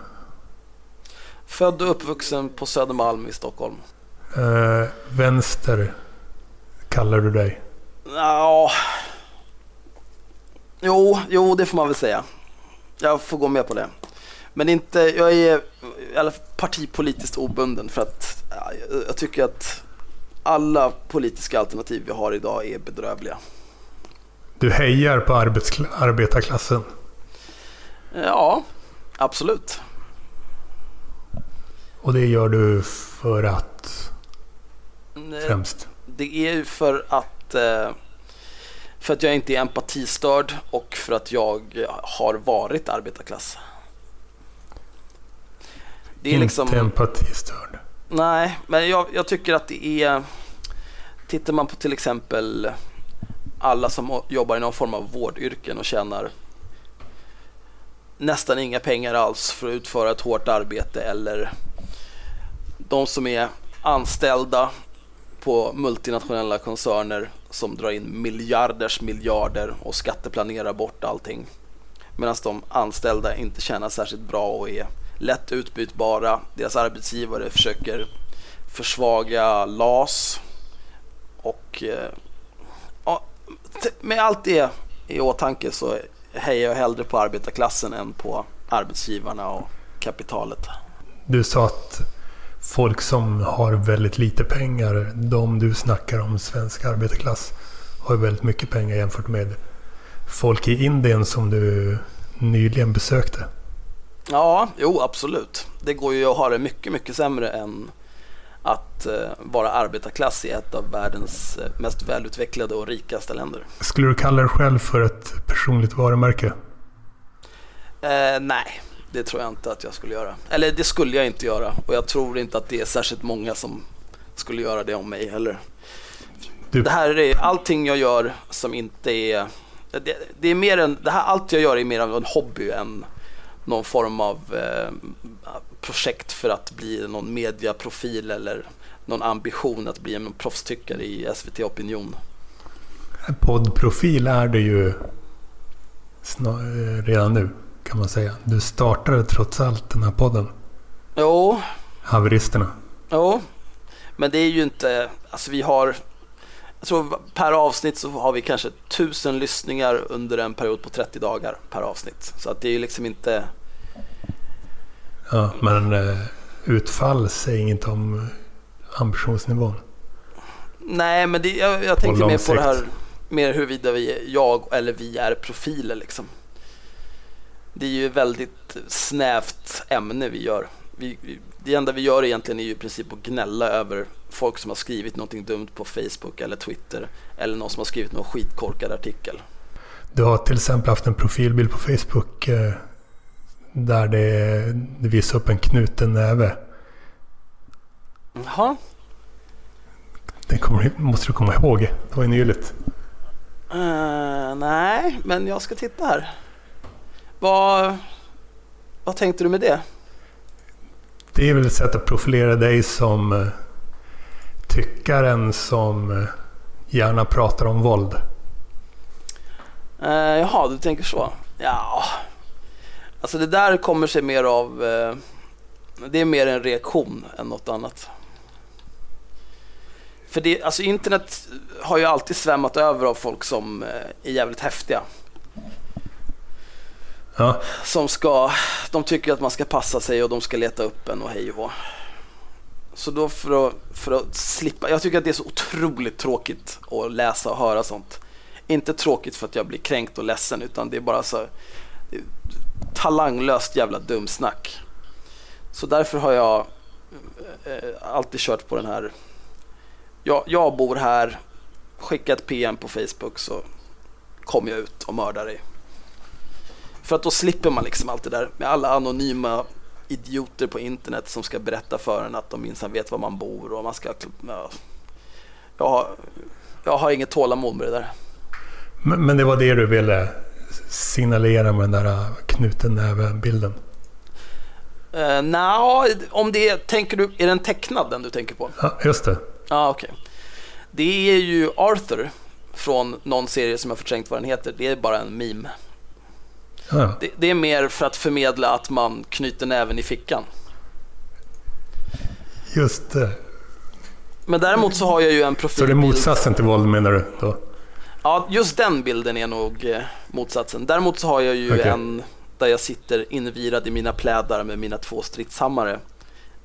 Född och uppvuxen på Södermalm i Stockholm. Eh, vänster kallar du dig. Ja. Jo, jo, det får man väl säga. Jag får gå med på det. Men inte, jag är alla partipolitiskt obunden för att ja, jag- tycker att alla politiska alternativ vi har idag är bedrövliga. Du hejar på arbetarklassen. Ja, absolut. Och det gör du för att främst. Det är ju för att, eh, för att jag inte är empatistörd och för att jag har varit arbetarklass. Det är liksom... Inte empatistörd. Nej, men jag, jag tycker att det är... Tittar man på till exempel alla som jobbar i någon form av vårdyrken och tjänar nästan inga pengar alls för att utföra ett hårt arbete eller de som är anställda på multinationella koncerner som drar in miljarders miljarder och skatteplanerar bort allting. Medan de anställda inte tjänar särskilt bra och är lätt utbytbara. Deras arbetsgivare försöker försvaga LAS. Och eh, ja, med allt det i åtanke så hejar jag hellre på arbetarklassen än på arbetsgivarna och kapitalet. Du sa att folk som har väldigt lite pengar, de du snackar om, svensk arbetarklass, har väldigt mycket pengar jämfört med folk i Indien som du nyligen besökte. Ja, jo absolut. Det går ju att ha det mycket, mycket sämre än att eh, vara arbetarklass i ett av världens eh, mest välutvecklade och rikaste länder. Skulle du kalla dig själv för ett personligt varumärke? Eh, nej, det tror jag inte att jag skulle göra. Eller det skulle jag inte göra och jag tror inte att det är särskilt många som skulle göra det om mig heller. Du, Det här är allting jag gör som inte är... Det, det är mer en, det här, allt jag gör är mer av en hobby än någon form av eh, projekt för att bli någon mediaprofil eller någon ambition att bli en proffstyckare i SVT Opinion. poddprofil är du ju eh, redan nu kan man säga. Du startade trots allt den här podden, Jo, Haveristerna. Jo, men det är ju inte, alltså vi har, jag tror per avsnitt så har vi kanske tusen lyssningar under en period på 30 dagar per avsnitt. Så att det är ju liksom inte, Ja, men eh, utfall säger inget om ambitionsnivån. nej men det, jag, jag lång mer på det här, mer huruvida vi, jag eller vi är profiler liksom. Det är ju väldigt snävt ämne vi gör. Vi, det enda vi gör egentligen är ju i princip att gnälla över folk som har skrivit någonting dumt på Facebook eller Twitter eller någon som har skrivit någon skitkorkad artikel. Du har till exempel haft en profilbild på Facebook eh, där det, det visar upp en knuten näve. Jaha. Det kommer, måste du komma ihåg. Det var ju nyligt. Eh, nej, men jag ska titta här. Vad, vad tänkte du med det? Det är väl ett sätt att profilera dig som eh, tyckaren som eh, gärna pratar om våld. Uh, jaha, du tänker så. Ja, alltså det där kommer sig mer av... eh, det är mer en reaktion än något annat. För det, alltså internet har ju alltid svämmat över av folk som eh, är jävligt häftiga. Ja, Som ska, de tycker att man ska passa sig och de ska leta upp en och hej och hå. Så då för att, för att slippa, jag tycker att det är så otroligt tråkigt att läsa och höra sånt. Inte tråkigt för att jag blir kränkt och ledsen utan det är bara så är talanglöst jävla dumsnack. Så därför har jag eh, alltid kört på den här, jag, jag bor här, skicka ett PM på Facebook så kommer jag ut och mördar dig. För att då slipper man liksom allt det där med alla anonyma idioter på internet som ska berätta för en att de minsann vet var man bor och man ska... Ja, jag, har, jag har inget tålamod med det där. men, men det var det du ville signalera med den där knuten näve-bilden? Uh, Nja, om det tänker du, är den tecknad den du tänker på? Ja, just det. Ja, okej. Det är ju Arthur från någon serie som jag förträngt vad den heter. Det är bara en meme. Ja. Det, det är mer för att förmedla att man knyter näven i fickan. just det. Men däremot så har jag ju en Så profil. det är motsatsen till våld menar du då? Ja, just den bilden är nog eh, motsatsen. Däremot så har jag ju Okej. en där jag sitter invirad i mina plädar med mina två stridshammare.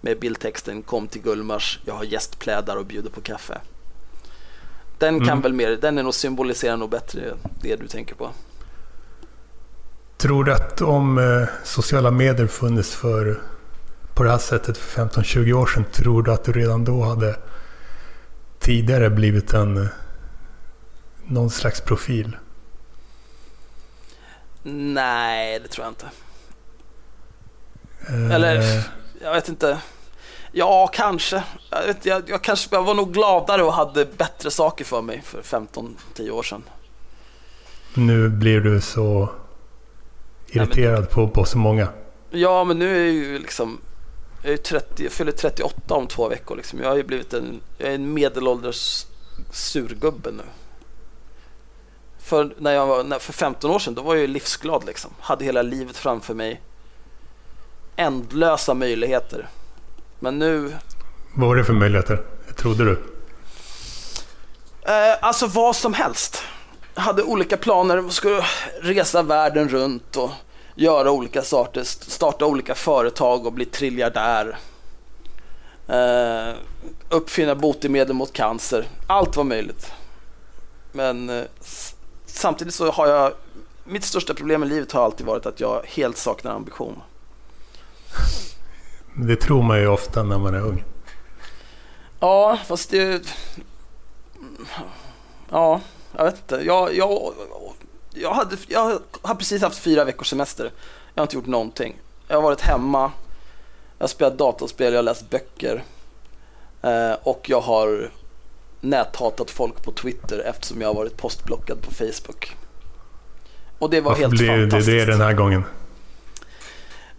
Med bildtexten Kom till Gullmars, jag har gästplädar och bjuder på kaffe. Den kan Mm. väl mer, den är nog symboliserar nog bättre det du tänker på. Tror du att om eh, sociala medier funnits för, på det här sättet för 15-20 år sedan, tror du att du redan då hade tidigare blivit en eh, någon slags profil? Nej, det tror jag inte. Eh, Eller, jag vet inte. Ja, kanske. Jag, vet, jag, jag, kanske. jag var nog gladare och hade bättre saker för mig för 15-10 år sedan. Nu blir du så irriterad på, på så många. Ja, men nu är jag ju liksom jag, är ju 30, jag fyller 38 om två veckor. Liksom. Jag har ju blivit en, jag är en medelålders surgubbe nu. För, när jag var, när, för 15 år sedan då var jag ju livsglad. Liksom. Hade hela livet framför mig. Ändlösa möjligheter. Men nu, Vad var det för möjligheter? Trodde du? Eh, alltså vad som helst. Hade olika planer. Skulle resa världen runt och göra olika saker. Starta olika företag och bli triljardär. Eh, uppfinna botemedel mot cancer. Allt var möjligt. Men eh, samtidigt så har jag... Mitt största problem i livet har alltid varit att jag helt saknar ambition. Det tror man ju ofta när man är ung. Ja, fast det... Ja, jag vet inte. Jag, jag, jag, hade, jag har precis haft fyra veckors semester. Jag har inte gjort någonting. Jag har varit hemma, jag har spelat datorspel, jag har läst böcker. Eh, och jag har näthatat folk på Twitter eftersom jag har varit postblockad på Facebook. Och det var Varför helt blir det fantastiskt. det den här gången?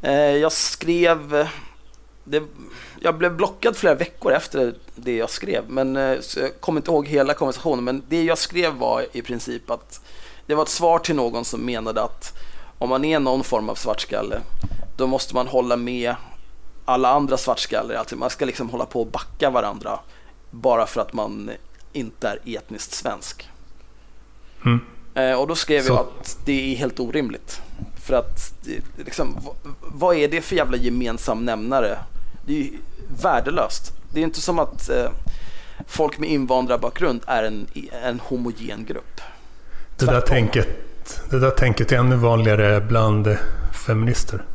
Eh, jag skrev... Det, jag blev blockad flera veckor efter det jag skrev. Men, eh, jag kommer inte ihåg hela konversationen. Men det jag skrev var i princip att det var ett svar till någon som menade att om man är någon form av svartskalle då måste man hålla med alla andra svartskallar. Alltså man ska liksom hålla på och backa varandra bara för att man inte är etniskt svensk. Mm. Eh, och då skrev Så- jag att det är helt orimligt. För att det liksom, vad är det för jävla gemensam nämnare? Det är ju värdelöst. Det är inte som att eh, folk med invandrarbakgrund är en, en homogen grupp. Det där, tänket, det där tänket är ännu vanligare bland feminister.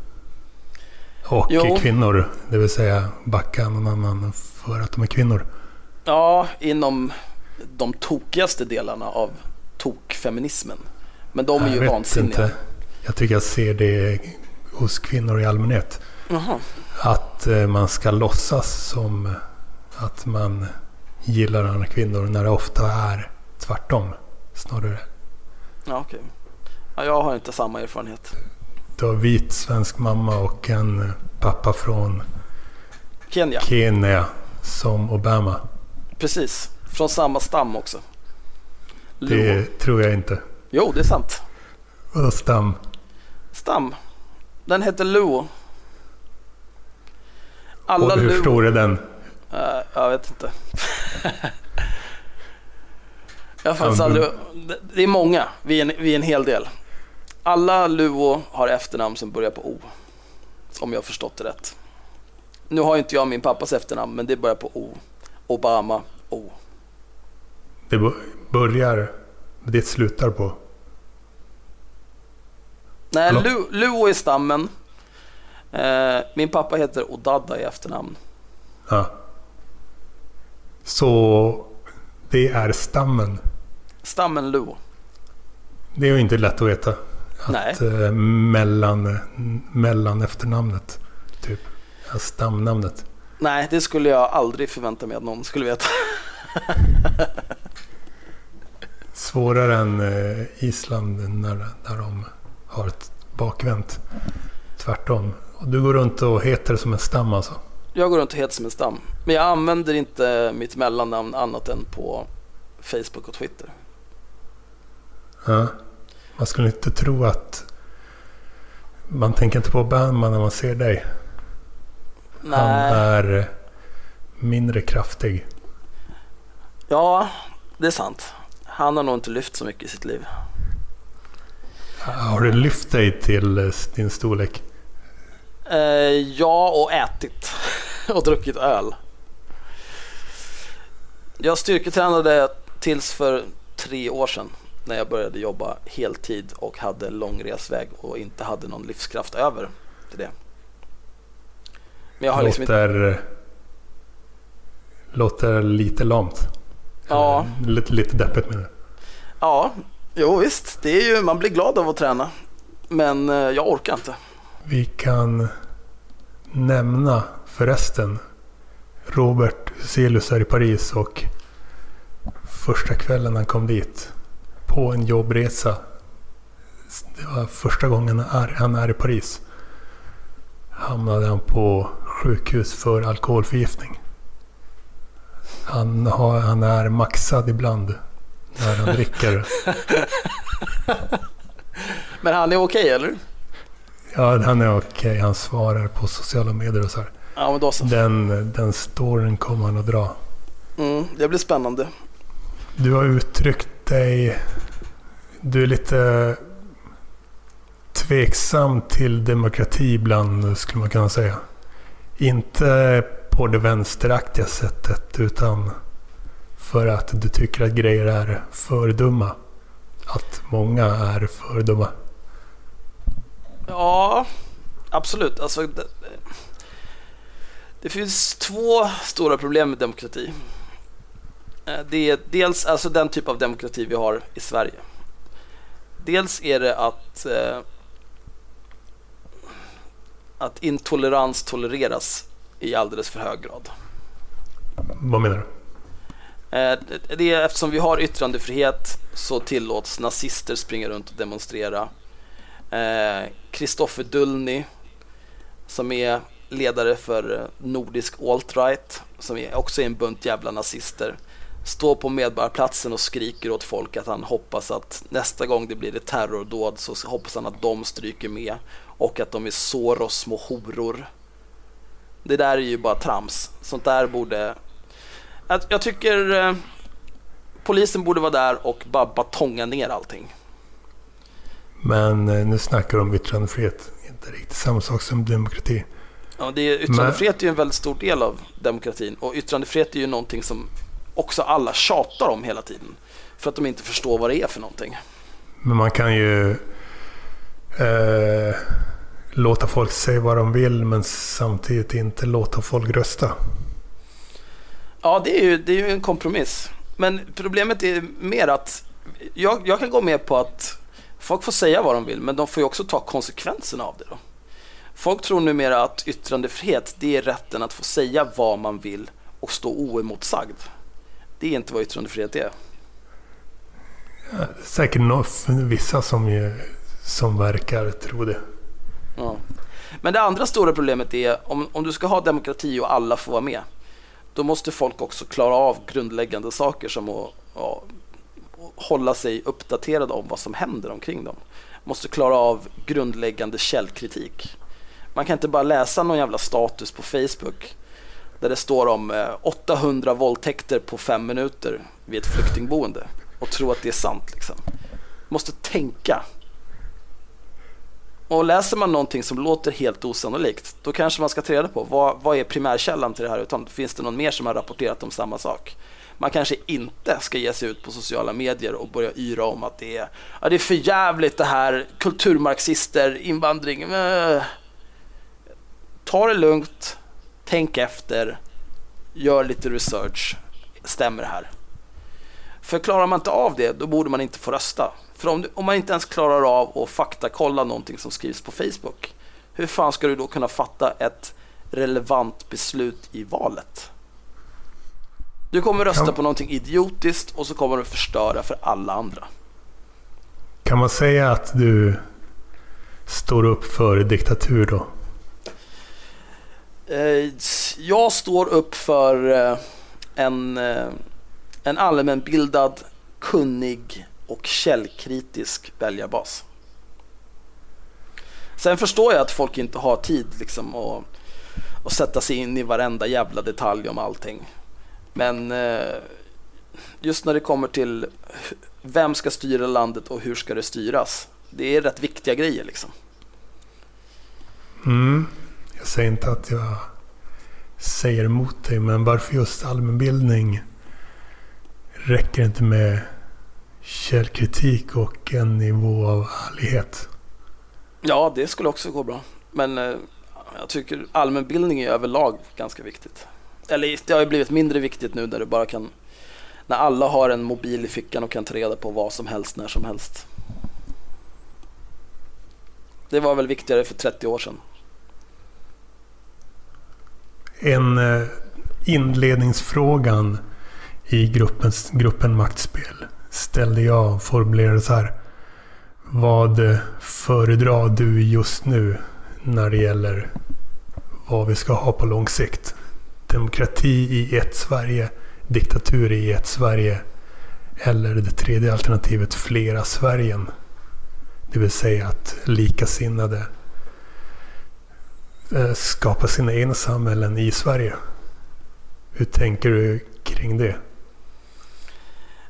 Och Jo. kvinnor. Det vill säga backa annan för att de är kvinnor. Ja, inom de tokigaste delarna av tokfeminismen. Men de är Jag ju vet vansinniga. inte. Jag tycker jag ser det hos kvinnor i allmänhet. Jaha. Att eh, man ska låtsas som att man gillar andra kvinnor när det ofta är tvärtom. Snarare. Ja, okej. Ja, jag har inte samma erfarenhet. Du har vit svensk mamma och en pappa från Kenya, Kenya som Obama. precis. Från samma stam också. Luo. Det tror jag inte. Jo, det är sant. Vadå stam? Stam. Den heter Luo. Alla Och hur Luo. stor är den? Eh, jag vet inte. Jag har faktiskt aldrig... Det är många, vi är, en, vi är en hel del. Alla Luo har efternamn som börjar på O. Om jag har förstått det rätt. Nu har inte jag min pappas efternamn, men det börjar på O. Obama, O. Det börjar, det slutar på? Nej, Lu, Luo är stammen. Eh, min pappa heter Odadda i efternamn. Ja. Så det är stammen? Stammen Luo. Det är ju inte lätt att veta. Att, Nej. Eh, mellan, mellan efternamnet. Typ. Stamnamnet. Nej, det skulle jag aldrig förvänta mig att någon skulle veta. Svårare än eh, Island när, när de har ett bakvänt. Tvärtom. Och du går runt och heter som en stam alltså? Jag går runt och heter som en stam. Men jag använder inte mitt mellannamn annat än på Facebook och Twitter. Ja. Man skulle inte tro att... Man tänker inte på Bandman när man ser dig. Nej. Han är mindre kraftig. Ja, det är sant. Han har nog inte lyft så mycket i sitt liv. Har du lyft dig till eh, din storlek? Eh, ja, och ätit. och druckit öl. Jag styrketränade tills för tre år sedan när jag började jobba heltid och hade lång resväg och inte hade någon livskraft över till det. Men jag har låter, liksom inte... låter lite lamt. Ja. Lite, lite deppigt med det. Ja, jo visst. Det är ju, man blir glad av att träna. Men eh, jag orkar inte. Vi kan nämna förresten. Robert Huselius är i Paris och första kvällen han kom dit på en jobbresa. Det var första gången han är i Paris. Hamnade han på sjukhus för alkoholförgiftning. Han, har, han är maxad ibland när han dricker. Men han är okej okay, eller? Ja, han är okej. Okay. Han svarar på sociala medier och så här. Ja, men då så. Den, den storyn kommer han att dra. Mm, det blir spännande. Du har uttryckt dig... Du är lite tveksam till demokrati ibland, skulle man kunna säga. Inte på det vänsteraktiga sättet, utan för att du tycker att grejer är för dumma. Att många är för dumma. Ja, absolut. Alltså, det, det finns två stora problem med demokrati. Eh, det är dels alltså den typ av demokrati vi har i Sverige. Dels är det att, eh, att intolerans tolereras i alldeles för hög grad. Vad menar du? Eh, det är, eftersom vi har yttrandefrihet så tillåts nazister springa runt och demonstrera. Kristoffer Dullny som är ledare för eh, nordisk alt-right som är också är en bunt jävla nazister står på Medborgarplatsen och skriker åt folk att han hoppas att nästa gång det blir ett terrordåd så hoppas han att de stryker med och att de är Soros små horor. Det där är ju bara trams. Sånt där borde... Jag, tycker eh, polisen borde vara där och bara batonga ner allting. Men eh, nu snackar du om yttrandefrihet. Inte riktigt samma sak som demokrati. Ja, det är, yttrandefrihet Men... är ju en väldigt stor del av demokratin och yttrandefrihet är ju någonting som också alla tjatar om hela tiden. För att de inte förstår vad det är för någonting. Men man kan ju eh, låta folk säga vad de vill men samtidigt inte låta folk rösta. Ja, det är ju, det är ju en kompromiss. Men problemet är mer att jag, jag kan gå med på att folk får säga vad de vill men de får ju också ta konsekvenserna av det. Då. Folk tror numera att yttrandefrihet det är rätten att få säga vad man vill och stå oemotsagd. Det är inte vad yttrandefrihet är. Ja, säkert vissa som, som verkar tro det. Ja. Men det andra stora problemet är om, om du ska ha demokrati och alla får vara med. Då måste folk också klara av grundläggande saker som att ja, hålla sig uppdaterade om vad som händer omkring dem. Måste klara av grundläggande källkritik. Man kan inte bara läsa någon jävla status på Facebook där det står om eh, 800 våldtäkter på fem minuter vid ett flyktingboende. och tro att det är sant. Liksom. Måste tänka. Och läser man någonting som låter helt osannolikt, då kanske man ska ta reda på vad, vad är primärkällan till det här, utan finns det någon mer som har rapporterat om samma sak? Man kanske inte ska ge sig ut på sociala medier och börja yra om att det är, ja, det är för jävligt det här, kulturmarxister, invandring. Äh. Ta det lugnt, tänk efter, gör lite research. Stämmer det här? För klarar man inte av det, då borde man inte få rösta. För om, om man inte ens klarar av att faktakolla någonting som skrivs på Facebook, hur fan ska du då kunna fatta ett relevant beslut i valet? Du kommer rösta kan... på någonting idiotiskt och så kommer du förstöra för alla andra. Kan man säga att du står upp för diktatur då? Eh, jag står upp för eh, en, eh, en allmänbildad, kunnig och källkritisk väljarbas. Sen förstår jag att folk inte har tid liksom att, att sätta sig in i varenda jävla detalj om allting. Men just när det kommer till vem ska styra landet och hur ska det styras? Det är rätt viktiga grejer liksom. Mm. Jag säger inte att jag säger emot dig, men varför just allmänbildning? Räcker inte med källkritik och en nivå av ärlighet? Ja, det skulle också gå bra. Men eh, jag tycker allmänbildning är överlag ganska viktigt. Eller det har ju blivit mindre viktigt nu när du bara kan när alla har en mobil i fickan och kan ta reda på vad som helst när som helst. Det var väl viktigare för 30 år sedan en eh, inledningsfrågan i gruppens, gruppen Maktspel ställde jag och formulerade så här. Vad eh, föredrar du just nu när det gäller vad vi ska ha på lång sikt? Demokrati i ett Sverige, diktatur i ett Sverige eller det tredje alternativet flera Sverigen. Det vill säga att likasinnade Eh, skapa sina egna samhällen i Sverige. Hur tänker du kring det?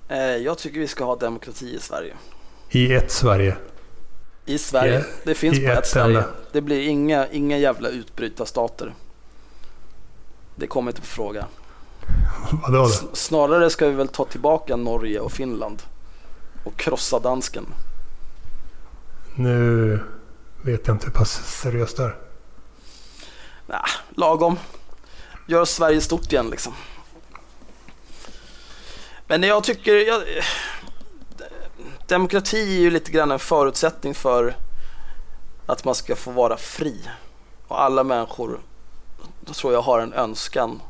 Eh, jag tycker vi ska ha demokrati i Sverige. I ett Sverige? I Sverige. I, det finns bara ett, ett Sverige. Det blir inga, inga jävla utbrytarstater. Det kommer inte på fråga. Vadå då? Snarare ska vi väl ta tillbaka Norge och Finland. Och krossa dansken. Nu vet jag inte hur pass seriöst det är. Nah, lagom. Gör Sverige stort igen liksom. Men jag tycker... Jag, demokrati är ju lite grann en förutsättning för att man ska få vara fri. Och alla människor, tror jag, har en önskan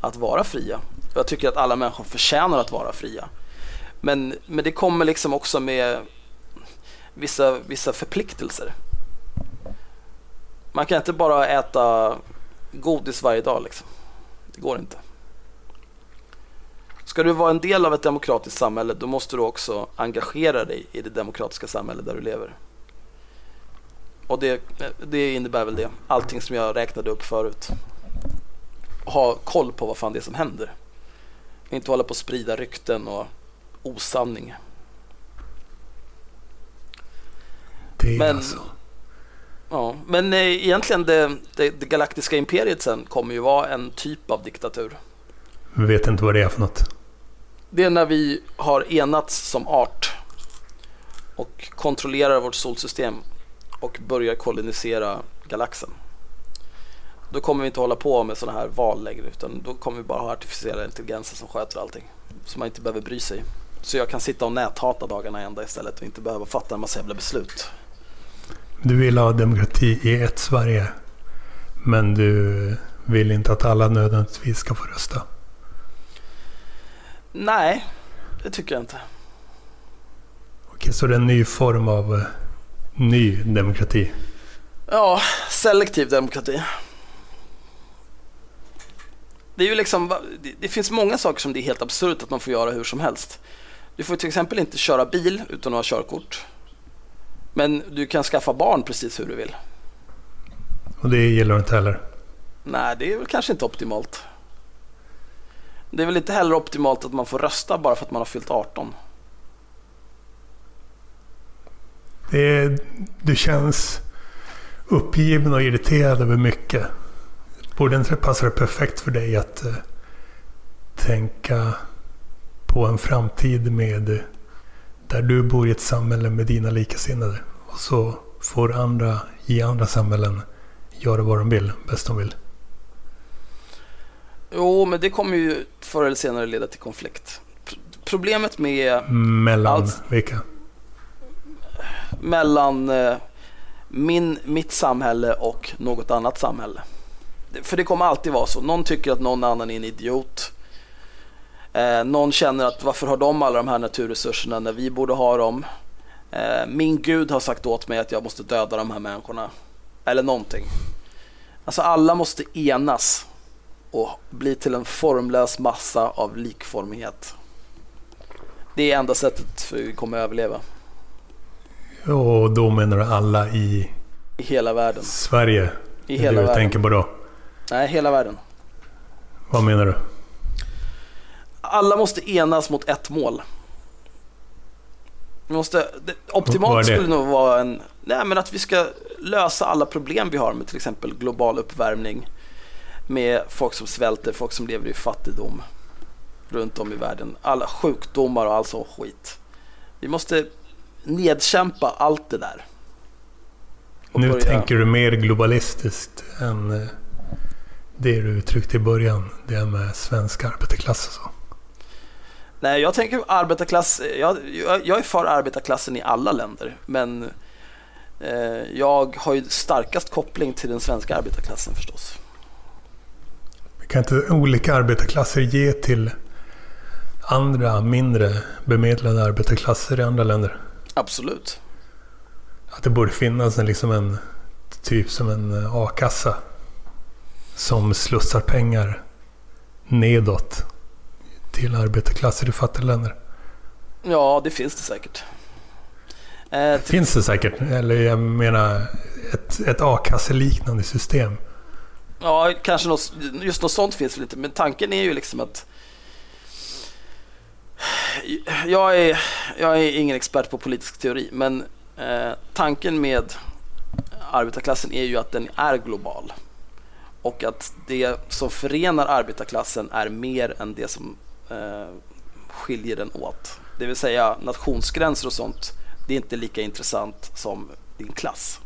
att vara fria. Jag tycker att alla människor förtjänar att vara fria. Men, men det kommer liksom också med vissa, vissa förpliktelser. Man kan inte bara äta godis varje dag liksom. Det går inte. Ska du vara en del av ett demokratiskt samhälle då måste du också engagera dig i det demokratiska samhälle där du lever. Och det, det innebär väl det. Allting som jag räknade upp förut. Ha koll på vad fan det är som händer. Inte hålla på att sprida rykten och osanning. Det Men, alltså. Ja, men eh, egentligen det, det, det, galaktiska imperiet sen kommer ju vara en typ av diktatur. Vi vet inte vad det är för något. Det är när vi har enats som art och kontrollerar vårt solsystem och börjar kolonisera galaxen. Då kommer vi inte hålla på med sådana här val längre utan då kommer vi bara ha artificiella intelligenser som sköter allting. Så man inte behöver bry sig. Så jag kan sitta och näthata dagarna ända istället och inte behöva fatta en massa jävla beslut. Du vill ha demokrati i ett Sverige. Men du vill inte att alla nödvändigtvis ska få rösta. Nej, det tycker jag inte. Okej, så det är en ny form av uh, ny demokrati? Ja, selektiv demokrati. Det, är ju liksom, det finns många saker som det är helt absurt att man får göra hur som helst. Du får till exempel inte köra bil utan att ha körkort. Men du kan skaffa barn precis hur du vill. Och det gillar du inte heller? Nej, det är väl kanske inte optimalt. Det är väl inte heller optimalt att man får rösta bara för att man har fyllt 18. Det, är, du känns uppgiven och irriterad över mycket. Borde inte det passa perfekt för dig att uh, tänka på en framtid med där du bor i ett samhälle med dina likasinnade. Och så får andra i andra samhällen göra vad de vill, bäst de vill. Jo, men det kommer ju förr eller senare leda till konflikt. Problemet med... Mellan allt, vilka? Mellan eh, min, mitt samhälle och något annat samhälle. För det kommer alltid vara så. Någon tycker att någon annan är en idiot. Eh, någon känner att varför har de alla de här naturresurserna när vi borde ha dem? Eh, min gud har sagt åt mig att jag måste döda de här människorna. Eller någonting. Alltså alla måste enas och bli till en formlös massa av likformighet. Det är enda sättet för att vi kommer att överleva. Och då menar du alla i... I hela världen. Sverige? I hela du världen. tänker på då? Nej, hela världen. Vad menar du? Alla måste enas mot ett mål. Vi måste, det, optimalt skulle nog vara en, nej, men att vi ska lösa alla problem vi har med till exempel global uppvärmning. Med folk som svälter, folk som lever i fattigdom runt om i världen. Alla sjukdomar och all sån skit. Vi måste nedkämpa allt det där. Nu börja... tänker du mer globalistiskt än eh, det du uttryckte i början. Det med svensk arbetarklass och så. Nej, jag tänker arbetarklass. Jag, jag är för arbetarklassen i alla länder, men eh, jag har ju starkast koppling till den svenska arbetarklassen förstås. Kan inte olika arbetarklasser ge till andra mindre bemedlade arbetarklasser i andra länder? Absolut. Att det borde finnas en, liksom en typ som en a-kassa som slussar pengar nedåt till arbetarklasser i fattiga länder? Ja, det finns det säkert. Eh, finns det säkert? Eller jag menar ett, ett a-kasseliknande system? Ja, kanske något, just något sånt finns väl inte. Men tanken är ju liksom att jag är, jag är ingen expert på politisk teori, men eh, tanken med arbetarklassen är ju att den är global. Och att det som förenar arbetarklassen är mer än det som eh, skiljer den åt. Det vill säga nationsgränser och sånt, det är inte lika intressant som din klass.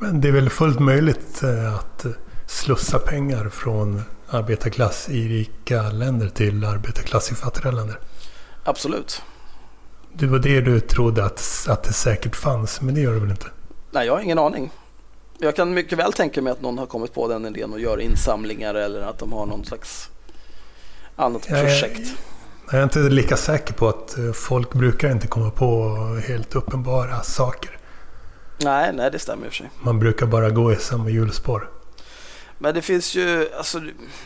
Men det är väl fullt möjligt eh, att slussa pengar från arbetarklass i rika länder till arbetarklass i fattiga länder? Absolut. Det var det du trodde att, att det säkert fanns, men det gör det väl inte? Nej, jag har ingen aning. Jag kan mycket väl tänka mig att någon har kommit på den idén och gör insamlingar eller att de har någon slags annat projekt. Jag, jag är inte lika säker på att eh, folk brukar inte komma på helt uppenbara saker. Nej, nej det stämmer i och för sig. Man brukar bara gå i samma hjulspår. Men det finns ju, alltså,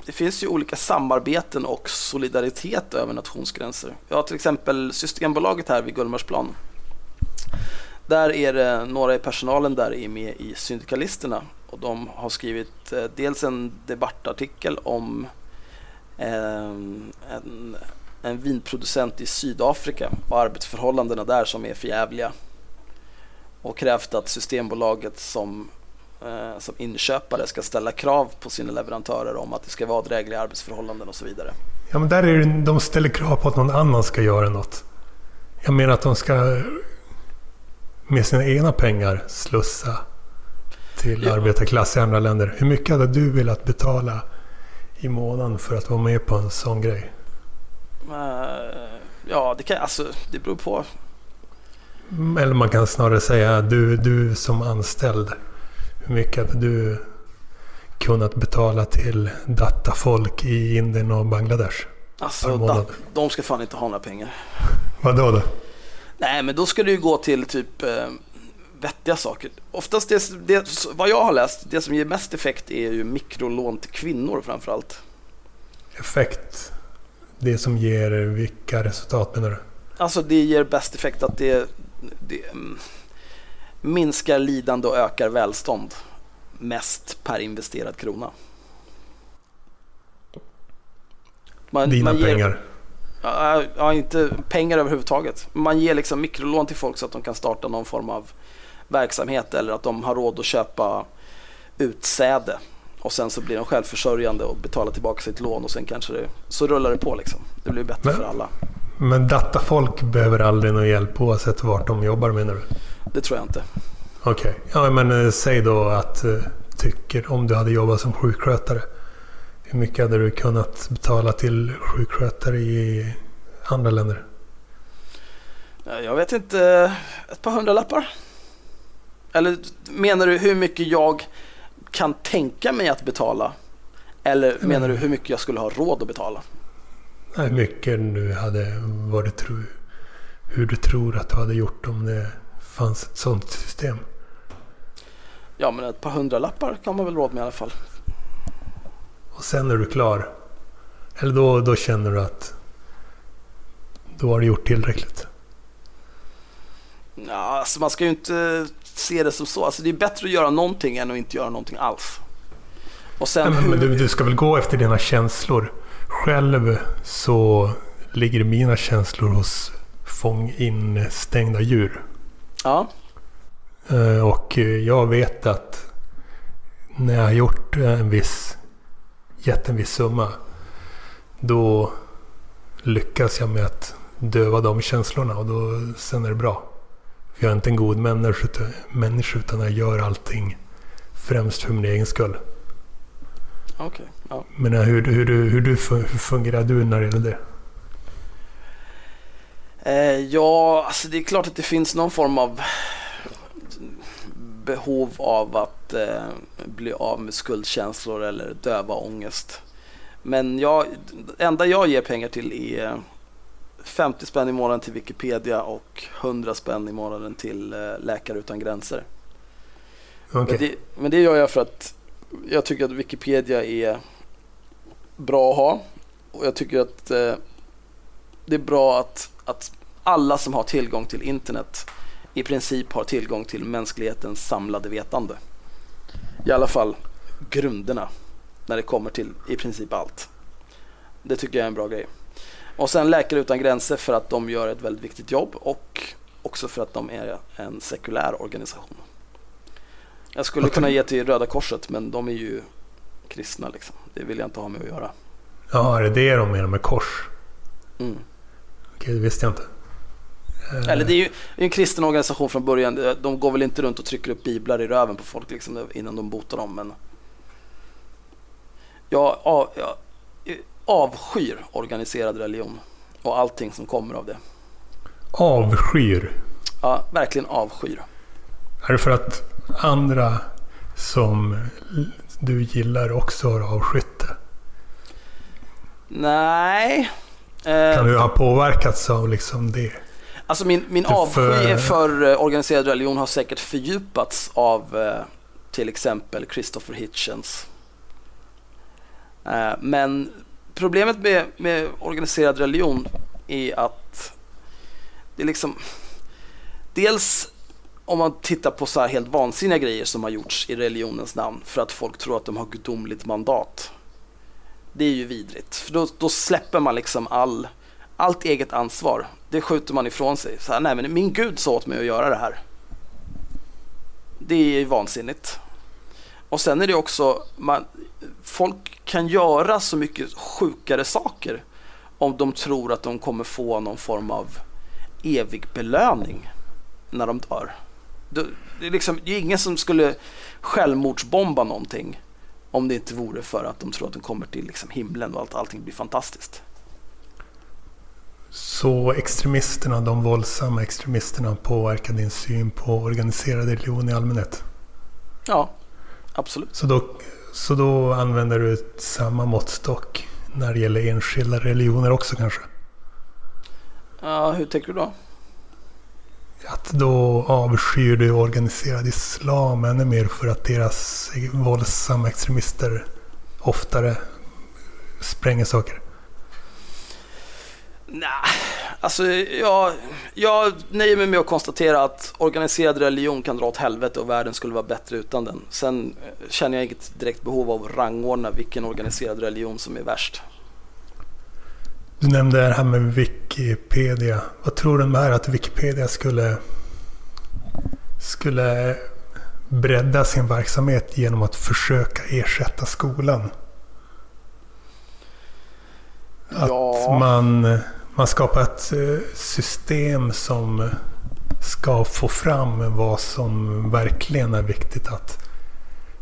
det finns ju olika samarbeten och solidaritet över nationsgränser. Jag har till exempel Systembolaget här vid Gullmarsplan. Där är det några i personalen där är med i Syndikalisterna och de har skrivit eh, dels en debattartikel om eh, en, en vinproducent i Sydafrika och arbetsförhållandena där som är förjävliga och krävt att Systembolaget som, eh, som inköpare ska ställa krav på sina leverantörer om att det ska vara drägliga arbetsförhållanden och så vidare. Ja, men där är det, de ställer krav på att någon annan ska göra något. Jag menar att de ska med sina egna pengar slussa till ja. arbetarklass i andra länder. Hur mycket hade du velat betala i månaden för att vara med på en sån grej? Uh, ja, det, kan, alltså, det beror på. Eller man kan snarare säga du, du som anställd. Hur mycket hade du kunnat betala till datafolk i Indien och Bangladesh? Alltså, da, de ska fan inte ha några pengar. Vadå då? Nej, men då ska det ju gå till typ eh, vettiga saker. Oftast det, det, vad jag har läst, det som ger mest effekt är ju mikrolån till kvinnor framförallt. Effekt? Det som ger vilka resultat menar du? Alltså det ger bäst effekt att det, det mm, minskar lidande och ökar välstånd mest per investerad krona. Man, Dina man ger, pengar? Ja, inte pengar överhuvudtaget. Man ger liksom mikrolån till folk så att de kan starta någon form av verksamhet eller att de har råd att köpa utsäde. Och sen så blir de självförsörjande och betalar tillbaka sitt lån och sen kanske det, så rullar det på liksom. Det blir bättre Men- för alla. Men datafolk behöver aldrig någon hjälp oavsett vart de jobbar menar du? Det tror jag inte. Okej. Ja men eh, säg då att eh, tycker om du hade jobbat som sjukskötare. Hur mycket hade du kunnat betala till sjukskötare i andra länder? Eh, Jag vet inte, ett par hundralappar? Eller menar du hur mycket jag kan tänka mig att betala? Eller menar du hur mycket jag skulle ha råd att betala? Nej, mycket du hade, vad du tror, hur du tror att du hade gjort om det fanns ett sånt system. Ja, men ett par hundralappar kan man väl råd med i alla fall. Och sen är du klar. Eller då, då känner du att då har du gjort tillräckligt. Ja, alltså man ska ju inte se det som så. Alltså det är bättre att göra någonting än att inte göra någonting alls. Och sen Nej, men, men du, du ska väl gå efter dina känslor. Själv så ligger mina känslor hos fång instängda djur. Ja, Eh, Och jag vet att när jag har gjort en viss, gett en viss summa. Då lyckas jag med att döva de känslorna och då, sen är det bra. Jag är inte en god människa, utan- jag gör allting främst för min egen skull. okej. Ja. Men eh, hur, hur, hur, hur, du, hur fungerar du när det gäller det? Eh, ja, alltså det är klart att det finns någon form av behov av att eh, bli av med skuldkänslor eller döva ångest. Men jag, det enda jag ger pengar till är 50 spänn i månaden till Wikipedia och 100 spänn i månaden till eh, Läkare Utan Gränser. Okej. Men, det, men det gör jag för att jag tycker att Wikipedia är bra att ha. Och jag tycker att eh, det är bra att, att alla som har tillgång till internet i princip har tillgång till mänsklighetens samlade vetande. I alla fall grunderna när det kommer till i princip allt. Det tycker jag är en bra grej. Och sen Läkare Utan Gränser för att de gör ett väldigt viktigt jobb och också för att de är en sekulär organisation. Jag skulle kunna ge till Röda Korset men de är ju kristna liksom. Det vill jag inte ha med att göra. Ja, är det det de menar med kors? Mm. Okej, det visste jag inte. Eh, Eller det är ju en kristen organisation från början. De går väl inte runt och trycker upp biblar i röven på folk liksom, innan de botar dem. Men jag, av, jag avskyr organiserad religion och allting som kommer av det. Avskyr. Ja, verkligen avskyr. Är det för att andra som du gillar också har avskytt det? Nej. Eh, Kan du ha påverkats av liksom det? Alltså min, min avsky för- för eh, organiserad religion har säkert fördjupats av eh, till exempel Christopher Hitchens. Eh, men problemet med, med organiserad religion är att det är liksom dels om man tittar på så här helt vansinniga grejer som har gjorts i religionens namn för att folk tror att de har gudomligt mandat. Det är ju vidrigt, för då, då släpper man liksom all, allt eget ansvar. Det skjuter man ifrån sig. Så här, nej men min gud sa åt mig att göra det här. Det är ju vansinnigt. Och sen är det också, man, folk kan göra så mycket sjukare saker om de tror att de kommer få någon form av evig belöning när de dör. Det, är liksom, det är ingen som skulle självmordsbomba någonting om det inte vore för att de tror att de kommer till liksom himlen och att allting blir fantastiskt. Så extremisterna, de våldsamma extremisterna påverkar din syn på organiserad religion i allmänhet? Ja, absolut. Så då, så då använder du samma måttstock när det gäller enskilda religioner också kanske? Ja, hur tänker du då? Att då avskyr du organiserad islam ännu mer för att deras våldsamma extremister oftare spränger saker? Nej, alltså jag, jag nöjer mig med att konstatera att organiserad religion kan dra åt helvete och världen skulle vara bättre utan den. Sen eh, känner jag inget direkt behov av att rangordna vilken organiserad religion som är värst. Du nämnde det här med Wikipedia. Vad tror du om det här att Wikipedia skulle, skulle bredda sin verksamhet genom att försöka ersätta skolan? Att Ja. man, man skapar ett eh, system som ska få fram vad som verkligen är viktigt att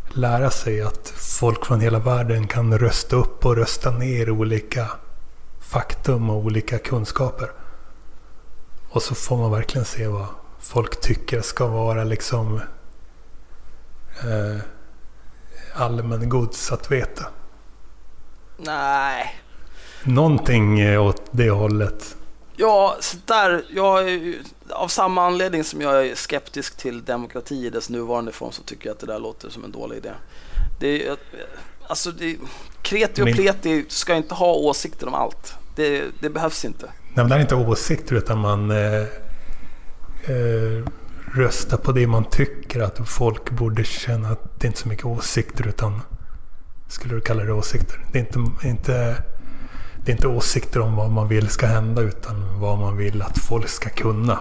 lära sig. Att folk från hela världen kan rösta upp och rösta ner olika faktum och olika kunskaper. Och så får man verkligen se vad folk tycker ska vara liksom eh, allmängods att veta. Nej. Någonting eh, åt det hållet. Ja, så där, jag är, ju- av samma anledning som jag är skeptisk till demokrati i dess nuvarande form så tycker jag att det där låter som en dålig idé. Det är, alltså det, kreti och pleti ska inte ha åsikter om allt. Det, det behövs inte. Nej, men det är inte åsikter utan man eh, eh, röstar på det man tycker att folk borde känna att det inte är så mycket åsikter utan skulle du kalla det åsikter? Det är inte, inte, det är inte åsikter om vad man vill ska hända utan vad man vill att folk ska kunna.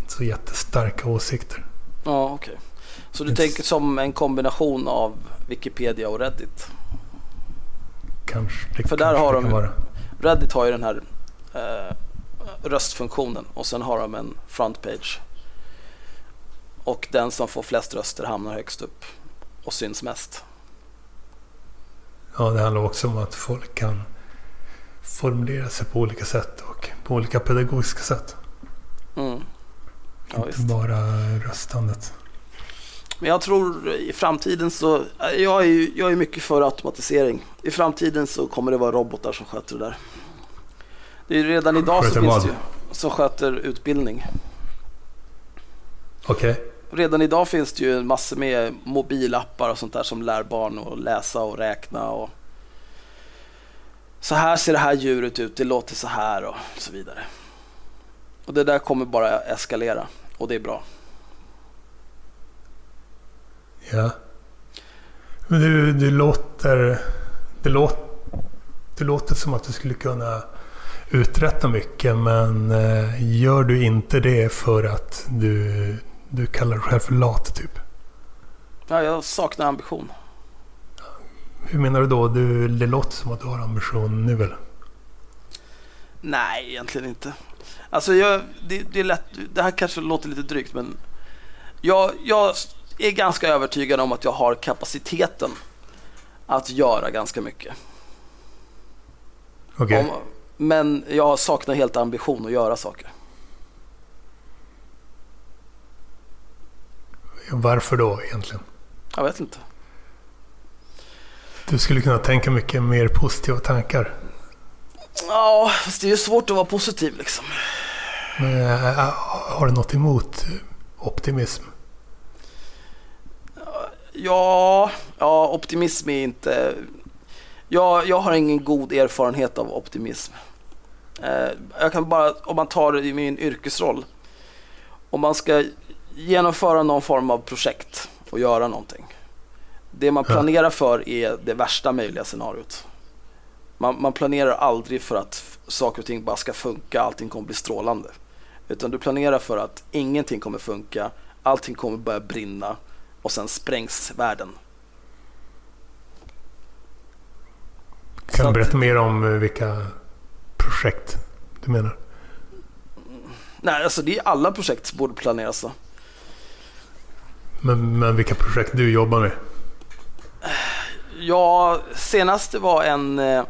Inte så jättestarka åsikter. Ja, okej. Så du It's- tänker som en kombination av Wikipedia och Reddit? Kanske, det För där kanske har det de vara. Reddit har ju den här eh, röstfunktionen och sen har de en frontpage. Och den som får flest röster hamnar högst upp och syns mest. Ja, det handlar också om att folk kan formulera sig på olika sätt och på olika pedagogiska sätt. Mm. Ja, inte bara röstandet. Men jag tror i framtiden så, jag är ju jag är mycket för automatisering. I framtiden så kommer det vara robotar som sköter det där. Det är ju redan idag så Sköter finns vad? det ju som sköter utbildning. Okej. Redan idag finns det ju massor med mobilappar och sånt där som lär barn att läsa och räkna och så här ser det här djuret ut, det låter så här och så vidare. Och det där kommer bara eskalera och det är bra. Ja. Men du, du låter... Det, låt, det låter som att du skulle kunna uträtta mycket men eh, gör du inte det för att du, du kallar dig själv för lat typ? Ja, jag saknar ambition. Hur menar du då? Du, det låter som att du har ambition nu eller? Nej, egentligen inte. Alltså, jag, det, det är lätt. Det här kanske låter lite drygt, men jag, jag är ganska övertygad om att jag har kapaciteten att göra ganska mycket. Okej. Om, men jag saknar helt ambition att göra saker. Varför då egentligen? Jag vet inte. Du skulle kunna tänka mycket mer positiva tankar. Ja, fast det är ju svårt att vara positiv liksom. Men, äh, har du något emot optimism? Ja, ja optimism är inte... Jag, jag har ingen god erfarenhet av optimism. Eh, jag kan bara, om man tar det i min yrkesroll. Om man ska genomföra någon form av projekt och göra någonting. Det man planerar för är det värsta möjliga scenariot. Man, man planerar aldrig för att saker och ting bara ska funka, allting kommer bli strålande. Utan du planerar för att ingenting kommer funka, allting kommer börja brinna och sen sprängs världen. Kan du berätta mer om eh, vilka projekt du menar? Nej, alltså det är alla projekt som borde planeras så. Men, men vilka projekt du jobbar med? Ja, senast det var en eh,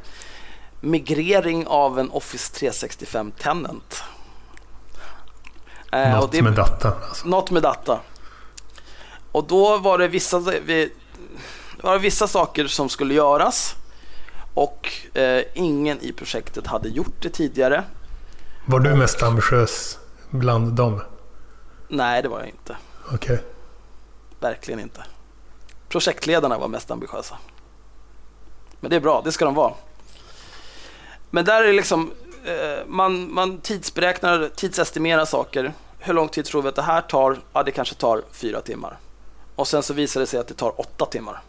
migrering av en Office 365 Tenant. Eh, och Något det- med data alltså. Något med data. Och då var det vissa, vi, det var vissa saker som skulle göras och eh, ingen i projektet hade gjort det tidigare. Var du mest ambitiös bland dem? Nej, det var jag inte. Okej. Verkligen inte. Projektledarna var mest ambitiösa. Men det är bra, det ska de vara. Men där är det liksom, eh, man, man tidsberäknar, tidsestimerar saker. Hur lång tid tror vi att det här tar? Ja, det kanske tar fyra timmar. Och sen så visar det sig att det tar åtta timmar.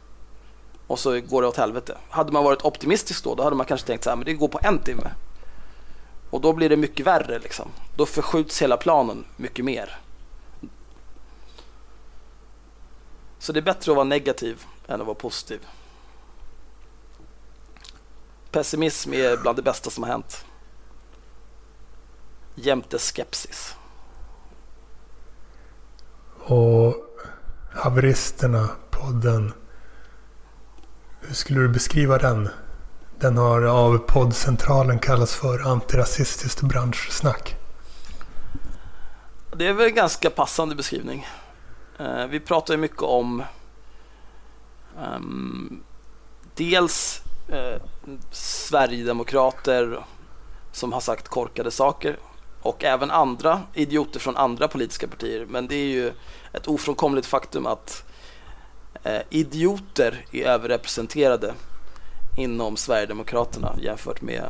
och så går det åt helvete. Hade man varit optimistisk då, då hade man kanske tänkt så här, men det går på en timme. Och då blir det mycket värre liksom. Då förskjuts hela planen mycket mer. Så det är bättre att vara negativ än att vara positiv. Pessimism är bland det bästa som har hänt. Jämte skepsis. Och Haveristerna, podden. Hur skulle du beskriva den? Den har av poddcentralen kallats för antirasistiskt branschsnack. Det är väl en ganska passande beskrivning. Eh, vi pratar ju mycket om um, dels eh, Sverigedemokrater som har sagt korkade saker och även andra idioter från andra politiska partier. Men det är ju ett ofrånkomligt faktum att eh, idioter är överrepresenterade inom Sverigedemokraterna jämfört med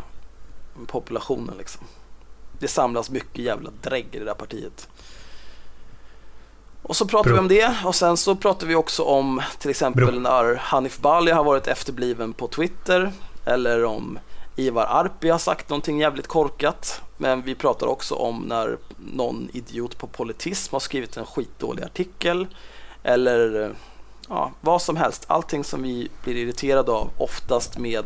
populationen. Liksom. Det samlas mycket jävla drägg i det där partiet. Och så pratar Bro. vi om det och sen så pratar vi också om till exempel Bro. när Hanif Bali har varit efterbliven på Twitter eller om Ivar Arpi har sagt någonting jävligt korkat. Men vi pratar också om när någon idiot på politism har skrivit en skitdålig artikel eller ja, vad som helst. Allting som vi blir irriterade av, oftast med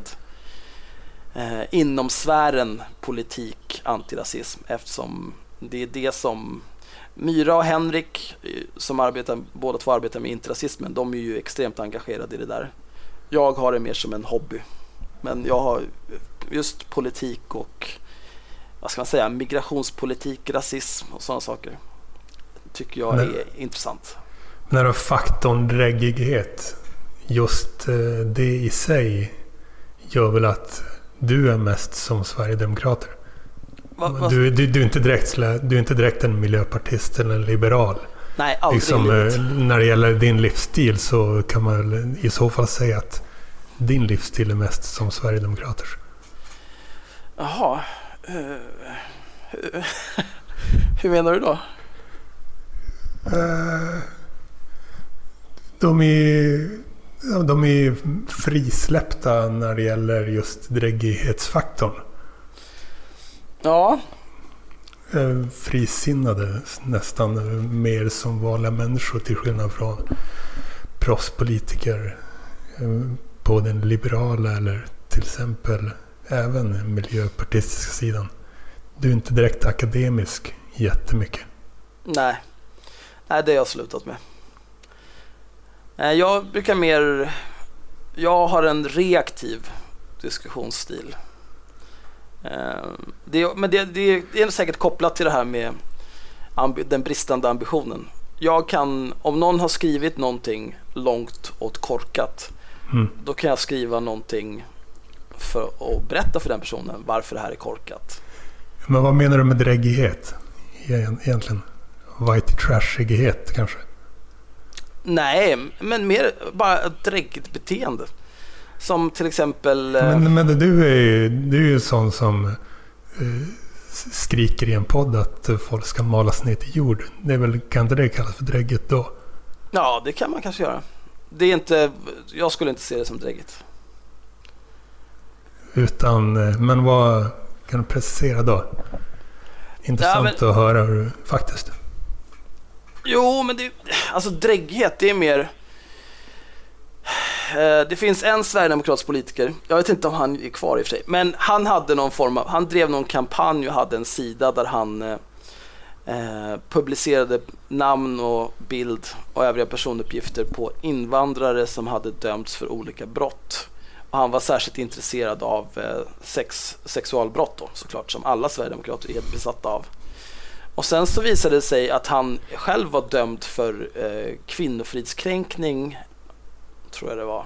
eh, inom sfären politik, antirasism eftersom det är det som Myra och Henrik eh, som arbetar, båda två arbetar med antirasismen, de är ju extremt engagerade i det där. Jag har det mer som en hobby. Men jag har just politik och vad ska man säga, migrationspolitik, rasism och sådana saker tycker jag Men, är intressant. När du har faktorn dräggighet, just eh, det i sig gör väl att du är mest som Sverigedemokrater? Va, va? Du, du, du, är inte direkt, du är inte direkt en miljöpartist eller en liberal. Nej, aldrig liksom, eh, När det gäller din livsstil så kan man väl i så fall säga att din livsstil är mest som Sverigedemokraters. Jaha. Uh, hur menar du då? Uh, de är, de är frisläppta när det gäller just dräggighetsfaktorn. Ja. Uh, frisinnade nästan mer som vanliga människor till skillnad från proffspolitiker på den liberala eller till exempel även miljöpartistiska sidan. Du är inte direkt akademisk jättemycket. Nej, Nej det har jag slutat med. Jag brukar mer, jag har en reaktiv diskussionsstil. Eh, det, men det, det, är säkert kopplat till det här med den bristande ambitionen. Jag kan, om någon har skrivit någonting långt åt korkat, mm. då kan jag skriva någonting för att berätta för den personen varför det här är korkat. Men vad menar du med dräggighet egentligen? White trashighet kanske? Nej, men mer bara ett dräggigt beteende. Som till exempel... Men, eh, men du är ju du är sån som uh, skriker i en podd att folk ska malas ner till jord. Det är väl, kan inte det kallas för dräggigt då? Ja, det kan man kanske göra. Det är inte, jag skulle inte se det som dräggigt. Utan, eh, men vad kan du precisera då? Intressant ja, men, att höra hur faktiskt. Jo, men det, alltså drägghet, det är mer... Eh, det finns en sverigedemokratisk politiker, jag vet inte om han är kvar i och för sig, men han hade någon form av, han drev någon kampanj och hade en sida där han eh, eh publicerade namn och bild och övriga personuppgifter på invandrare som hade dömts för olika brott. Och han var särskilt intresserad av eh, sex, sexualbrott då, såklart, som alla sverigedemokrater är besatta av. Och sen så visade det sig att han själv var dömd för eh, kvinnofridskränkning, tror jag det var.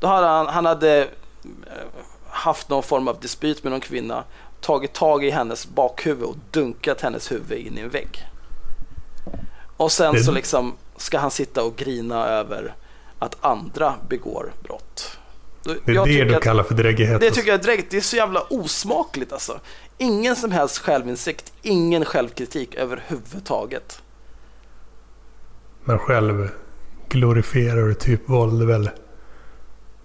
Då hade han, han hade eh, haft någon form av dispyt med någon kvinna, tagit tag i hennes bakhuvud och dunkat hennes huvud in i en vägg. Och sen så liksom ska han sitta och grina över att andra begår brott. Det är jag det du kallar för dräggighet? Det tycker jag är dräggigt. Det är så jävla osmakligt alltså. Ingen som helst självinsikt, ingen självkritik överhuvudtaget. Men själv glorifierar typ våld väl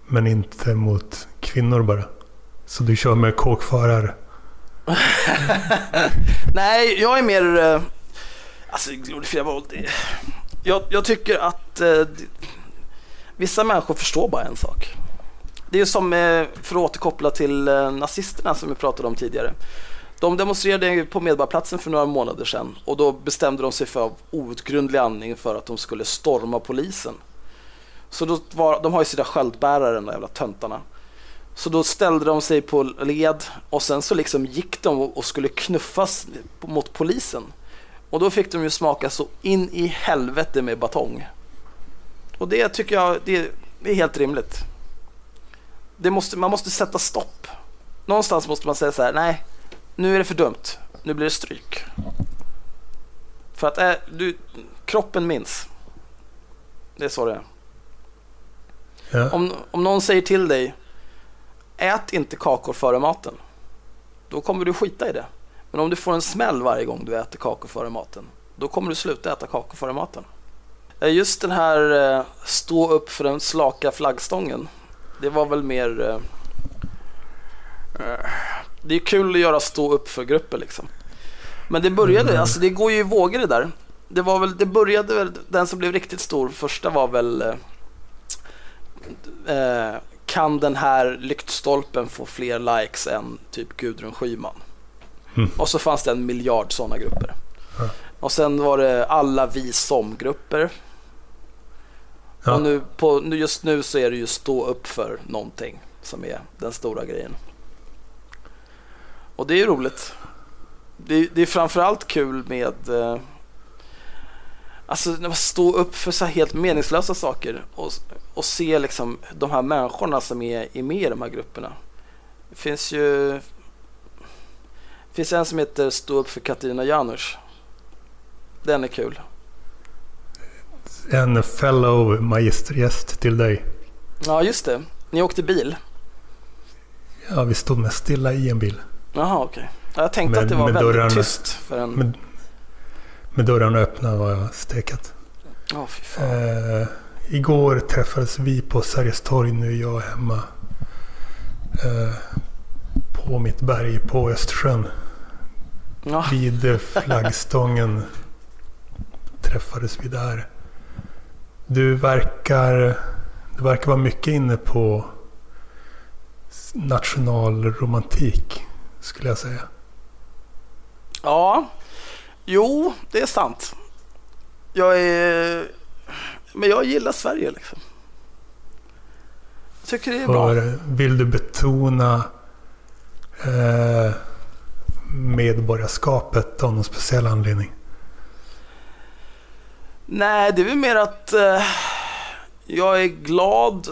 Men inte mot kvinnor bara. Så du kör med kåkfarare? Nej, jag är mer... Eh, alltså, glorifiera våld. Jag, jag tycker att eh, vissa människor förstår bara en sak. Det är som, eh, för att återkoppla till eh, nazisterna som vi pratade om tidigare. De demonstrerade på Medborgarplatsen för några månader sedan och då bestämde de sig för av outgrundlig anledning för att de skulle storma polisen. Så då var, de har ju sina sköldbärare, de där jävla töntarna. Så då ställde de sig på led och sen så liksom gick de och skulle knuffas mot polisen. Och då fick de ju smaka så in i helvete med batong. Och det tycker jag det det är helt rimligt. Det måste, man måste sätta stopp. Någonstans måste man säga så här, nej, nu är det för dumt. Nu blir det stryk. För att äh, du, kroppen minns. Det är så det är. Ja. Om, om någon säger till dig, ät inte kakor före maten. Då kommer du skita i det. Men om du får en smäll varje gång du äter kakor före maten, då kommer du sluta äta kakor före maten. Eh, Just den här eh, stå upp för den slaka flaggstången, det var väl mer... Det är kul att göra stå upp för grupper liksom. Men det började, Mm. alltså det går ju i vågor det där. Det var väl, det började väl, den som blev riktigt stor första var väl eh, eh, kan den här lyktstolpen få fler likes än typ Gudrun Schyman? Mm. Och så fanns det en miljard sådana grupper. Ja. Och sen var det alla vi som-grupper. Ja. Och nu på, just nu så är det ju stå upp för någonting som är den stora grejen. Och det är ju roligt. Det, är- det är framförallt kul med eh, Alltså när man står upp för så här helt meningslösa saker och, och se liksom de här människorna som är, är med i de här grupperna. Det finns ju det finns en som heter Stå upp för Katarina Janouch. Den är kul. En fellow magistergäst till dig. Ja just det, ni åkte bil. Ja, vi stod mest stilla i en bil. Jaha okej. Ja, Jag tänkte Men att det var väldigt dörrarna- tyst för en... Med, med dörrarna öppna var jag stekat. Fan. Eh, igår träffades vi på Sergels torg. Nu är jag hemma. Eh, på mitt berg på Östersjön. Ja. Vid flaggstången träffades vi där. Du verkar, du verkar vara mycket inne på nationalromantik. Skulle jag säga. ja, jo det är sant. Jag är... Men jag gillar Sverige liksom. Jag tycker det är bra. För vill du betona eh, medborgarskapet av någon speciell anledning? Nej, det är väl mer att eh, jag är glad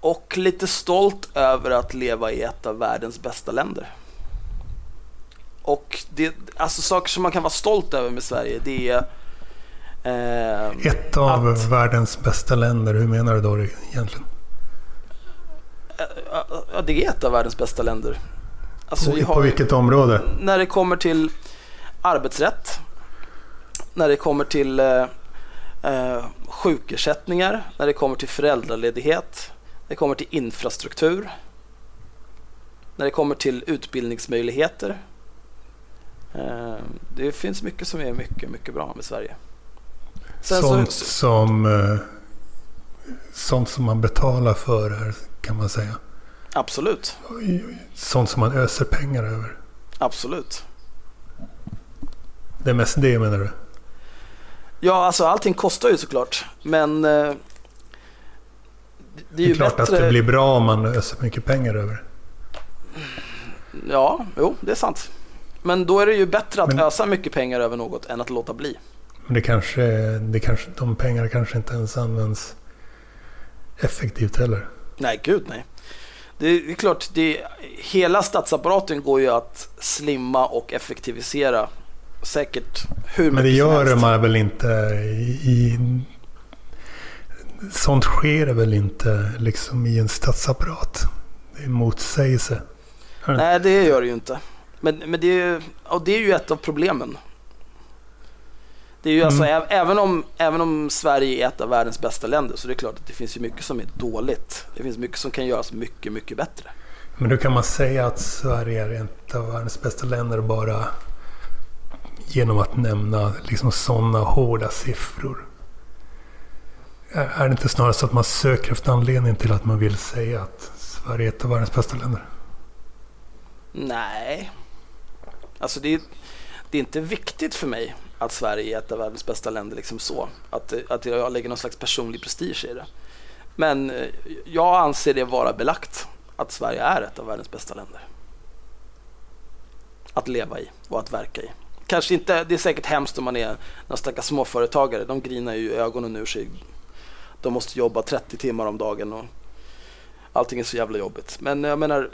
och lite stolt över att leva i ett av världens bästa länder. Och det, alltså saker som man kan vara stolt över med Sverige, det är eh, Ett av Att- världens bästa länder, hur menar du då egentligen? ja, det är ett av världens bästa länder. Alltså, vi på, på har- vilket område? När det kommer till arbetsrätt, när det kommer till eh, eh, sjukersättningar, när det kommer till föräldraledighet, när det kommer till infrastruktur, när det kommer till utbildningsmöjligheter. Eh, det finns mycket som är mycket, mycket bra med Sverige. Sen Sånt så, som, eh, sånt som man betalar för här, kan man säga. absolut, Sånt som man öser pengar över. absolut. Det är mest det menar du? Ja, alltså allting kostar ju såklart, men eh, det, det är Det ju är klart bättre. att det blir bra om man öser mycket pengar över. Ja, jo, det är sant. Men då är det ju bättre att Men- ösa mycket pengar över något än att låta bli. Men det kanske, det kanske, de pengarna kanske inte ens används effektivt heller. Nej, gud nej. Det är, det är klart, det, hela statsapparaten går ju att slimma och effektivisera säkert hur Men det mycket som gör helst. man väl inte i, i... Sånt sker väl inte liksom i en statsapparat? Det är motsägelse. Nej, det gör det ju inte. Men, men det, är, ju- och det är ju ett av problemen. Det är ju alltså, ä- även, om, även om Sverige är ett av världens bästa länder så det är klart att det finns ju mycket som är dåligt. Det finns mycket som kan göras mycket, mycket bättre. Men då kan man säga att Sverige är ett av världens bästa länder bara genom att nämna liksom sådana hårda siffror. Är det inte snarare så att man söker efter anledning till att man vill säga att Sverige är ett av världens bästa länder? Nej. Alltså det är, det är inte viktigt för mig att Sverige är ett av världens bästa länder liksom så. Att, att jag lägger någon slags personlig prestige i det. Men eh, jag anser det vara belagt att Sverige är ett av världens bästa länder. Att leva i och att verka i. Kanske inte, det är säkert hemskt om man är några stackars småföretagare. De grinar ju ögonen ur sig. De måste jobba 30 timmar om dagen och allting är så jävla jobbigt. Men jag menar,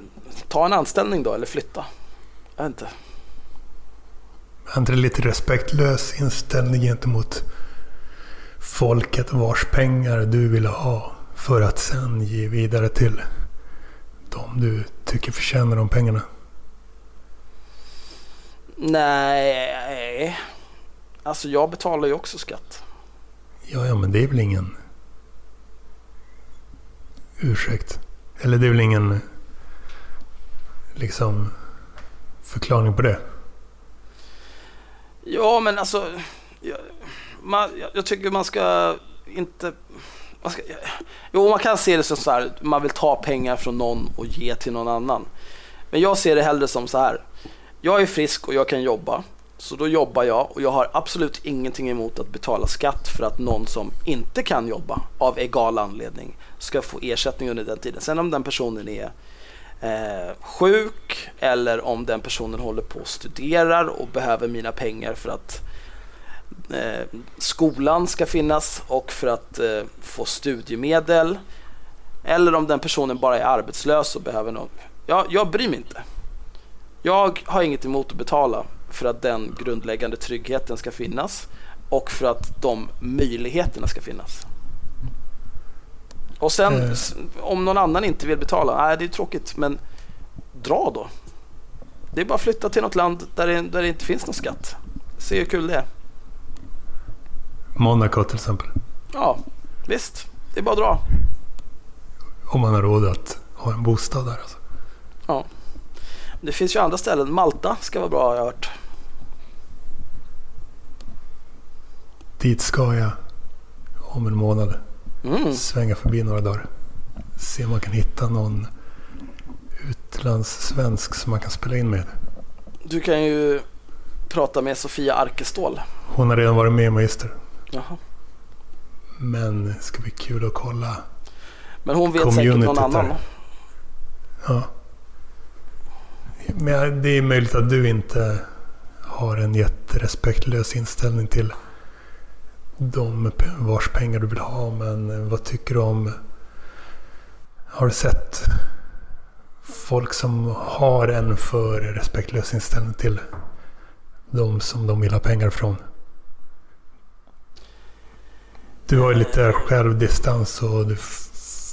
ta en anställning då eller flytta. Jag vet inte. Inte lite respektlös inställning gentemot folket vars pengar du vill ha för att sen ge vidare till de du tycker förtjänar de pengarna? Nej, alltså jag betalar ju också skatt. Ja, ja, men det är väl ingen ursäkt. Eller det är väl ingen liksom förklaring på det. Ja, men alltså, jag, man, jag, jag tycker man ska inte... Man ska, jo, man kan se det som så här, man vill ta pengar från någon och ge till någon annan. Men jag ser det hellre som så här, jag är frisk och jag kan jobba. Så då jobbar jag och jag har absolut ingenting emot att betala skatt för att någon som inte kan jobba av egal anledning ska få ersättning under den tiden. Sen om den personen är eh, sjuk eller om den personen håller på och studerar och behöver mina pengar för att eh, skolan ska finnas och för att eh, få studiemedel. Eller om den personen bara är arbetslös och behöver något. Jag, jag bryr mig inte. Jag har inget emot att betala för att den grundläggande tryggheten ska finnas och för att de möjligheterna ska finnas. Och sen s- om någon annan inte vill betala, nej det är tråkigt men dra då. Det är bara att flytta till något land där det, där det inte finns någon skatt. Se hur kul det är. Monaco till exempel. Ja, visst. Det är bara att dra. Om man har råd att ha en bostad där. Alltså. Ja. Det finns ju andra ställen. Malta ska vara bra har jag hört. Dit ska jag om en månad. Mm. Svänga förbi några dagar. Se om man kan hitta någon utlandssvensk som man kan spela in med. Du kan ju prata med Sofia Arkestål. Hon har redan varit med i Magister. Jaha. Men det ska bli kul att kolla. Men hon vet säkert någon annan. där. Ja. Men det är möjligt att du inte har en jätterespektlös inställning till de vars pengar du vill ha. Men vad tycker du om... Har du sett folk som har en för respektlös inställning till de som de vill ha pengar från? Du har ju lite självdistans och du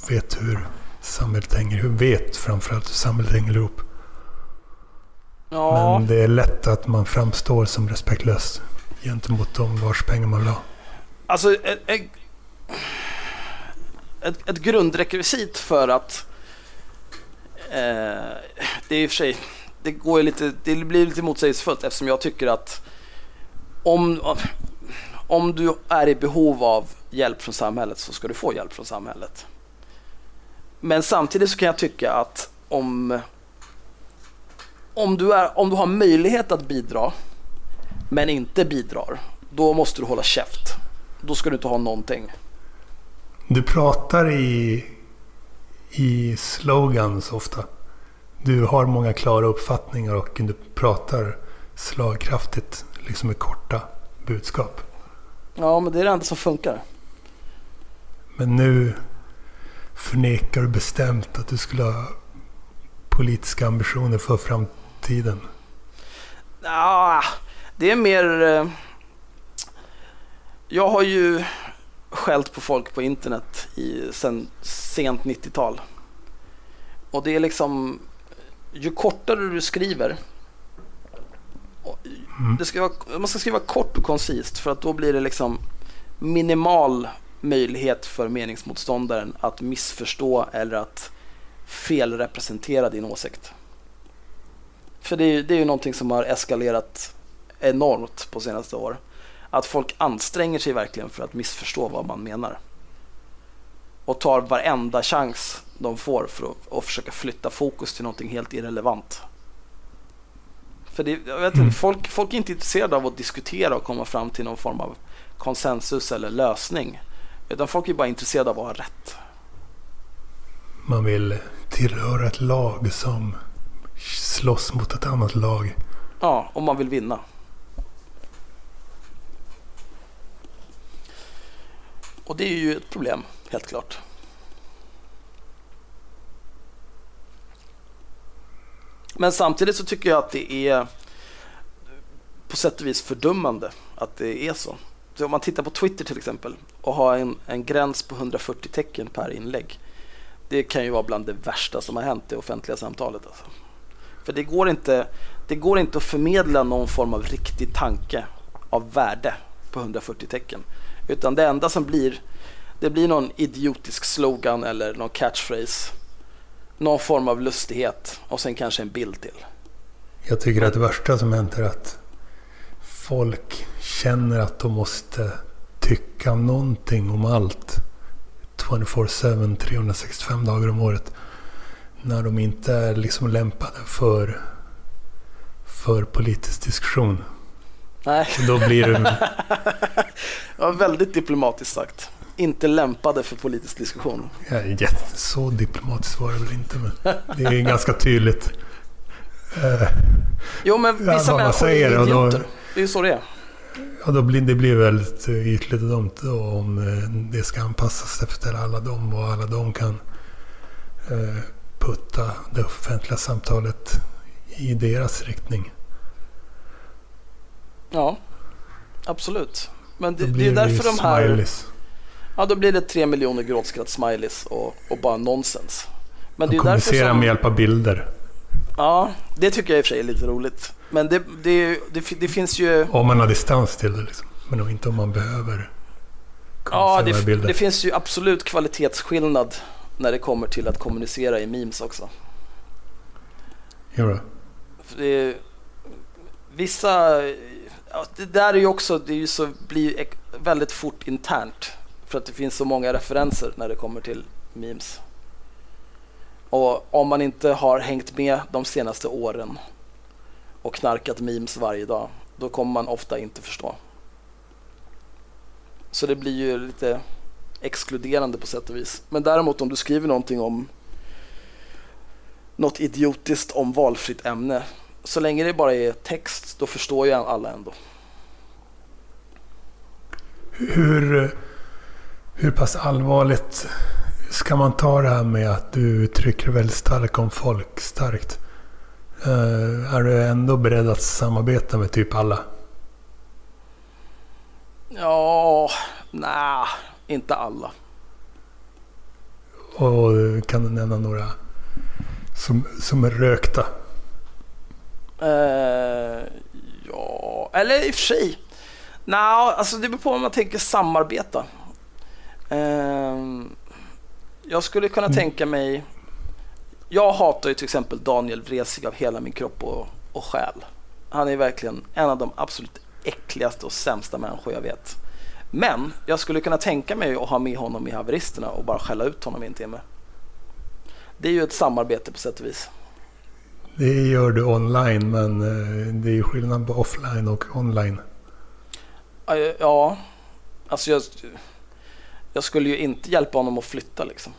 vet hur samhället hänger Hur vet framförallt hur samhället hänger ihop. Ja, Men det är lätt att man framstår som respektlös gentemot de vars pengar man vill ha alltså ett, ett, ett, grundrekvisit för att eh, det är i och för sig det går ju lite, det blir lite motsägelsefullt eftersom jag tycker att om, om du är i behov av hjälp från samhället så ska du få hjälp från samhället. Men samtidigt så kan jag tycka att om, om, du, är, om du har möjlighet att bidra men inte bidrar, då måste du hålla käft. Då ska du inte ha någonting. Du pratar i, i slogans ofta. Du har många klara uppfattningar och du pratar slagkraftigt, liksom med korta budskap. Ja, men det är det enda som funkar. Men nu förnekar du bestämt att du skulle ha politiska ambitioner för framtiden. Ja, det är mer... Jag har ju skällt på folk på internet i sen sent 90-tal. Och det är liksom... Ju kortare du skriver Mm. Det ska vara, man ska skriva kort och koncist för att då blir det liksom minimal möjlighet för meningsmotståndaren att missförstå eller att felrepresentera din åsikt. För det är, det är ju någonting som har eskalerat enormt på senaste år. Att folk anstränger sig verkligen för att missförstå vad man menar. Och tar varenda chans de får för att, att försöka flytta fokus till någonting helt irrelevant. För det, jag vet inte, mm. folk, folk är inte intresserade av att diskutera och komma fram till någon form av konsensus eller lösning. Utan folk är bara intresserade av att ha rätt. Man vill tillhöra ett lag som slåss mot ett annat lag. Ja, om man vill vinna. Och det är ju ett problem, helt klart. Men samtidigt så tycker jag att det är på sätt och vis fördummande att det är så. så om man tittar på Twitter till exempel och har en, en gräns på 140 tecken per inlägg. Det kan ju vara bland det värsta som har hänt i offentliga samtalet. Alltså. För det går, inte, det går inte att förmedla någon form av riktig tanke av värde på 140 tecken. Utan det enda som blir, det blir någon idiotisk slogan eller någon catchphrase. Någon form av lustighet och sen kanske en bild till. Jag tycker att det värsta som hänt är att folk känner att de måste tycka någonting om allt. 24-7, 365 dagar om året. När de inte är liksom lämpade för, för politisk diskussion. Nej. Då blir det... ja, väldigt diplomatiskt sagt. Inte lämpade för politisk diskussion. Ja, så diplomatiskt var det väl inte, men det är ganska tydligt. jo, men vissa ja, människor är idioter. Då, det är ju så det är. Ja, då blir, det blir väldigt ytligt och dumt då, om eh, det ska anpassas efter alla dem och alla de kan eh, putta det offentliga samtalet i deras riktning. Ja, absolut. Men det, det är därför de här... Smileys. Ja, då blir det tre miljoner gråtskratt-smileys och, och bara nonsens. Men de det är kommunicerar som... med hjälp av bilder. Ja, det tycker jag i och för sig är lite roligt. Men det, det, det, det finns ju... Om man har distans till det liksom. Men inte om man behöver Ja, det, det finns ju absolut kvalitetsskillnad när det kommer till att kommunicera i memes också. Gör det? Vissa... Ja, det där är ju också, det är ju så, blir väldigt fort internt. För att det finns så många referenser när det kommer till memes. Och om man inte har hängt med de senaste åren och knarkat memes varje dag, då kommer man ofta inte förstå. Så det blir ju lite exkluderande på sätt och vis. Men däremot om du skriver någonting om något idiotiskt om valfritt ämne, så länge det bara är text, då förstår ju alla ändå. Hur, hur pass allvarligt ska man ta det här med att du uttrycker väldigt starkt om folk starkt? Uh, är du ändå beredd att samarbeta med typ alla? Ja, nej, inte alla. Och kan du nämna några som, som är rökta? Uh, ja, eller i och för sig. Nej, alltså det beror på om man tänker samarbeta. Uh, jag skulle kunna mm. tänka mig jag hatar ju till exempel Daniel Vresig av hela min kropp och, och själ. Han är verkligen en av de absolut äckligaste och sämsta människor jag vet. Men jag skulle kunna tänka mig att ha med honom i haveristerna och bara skälla ut honom i en timme. Det är ju ett samarbete på sätt och vis. Det gör du online, men eh, det är skillnad på offline och online. Ja, alltså jag, jag skulle ju inte hjälpa honom att flytta liksom.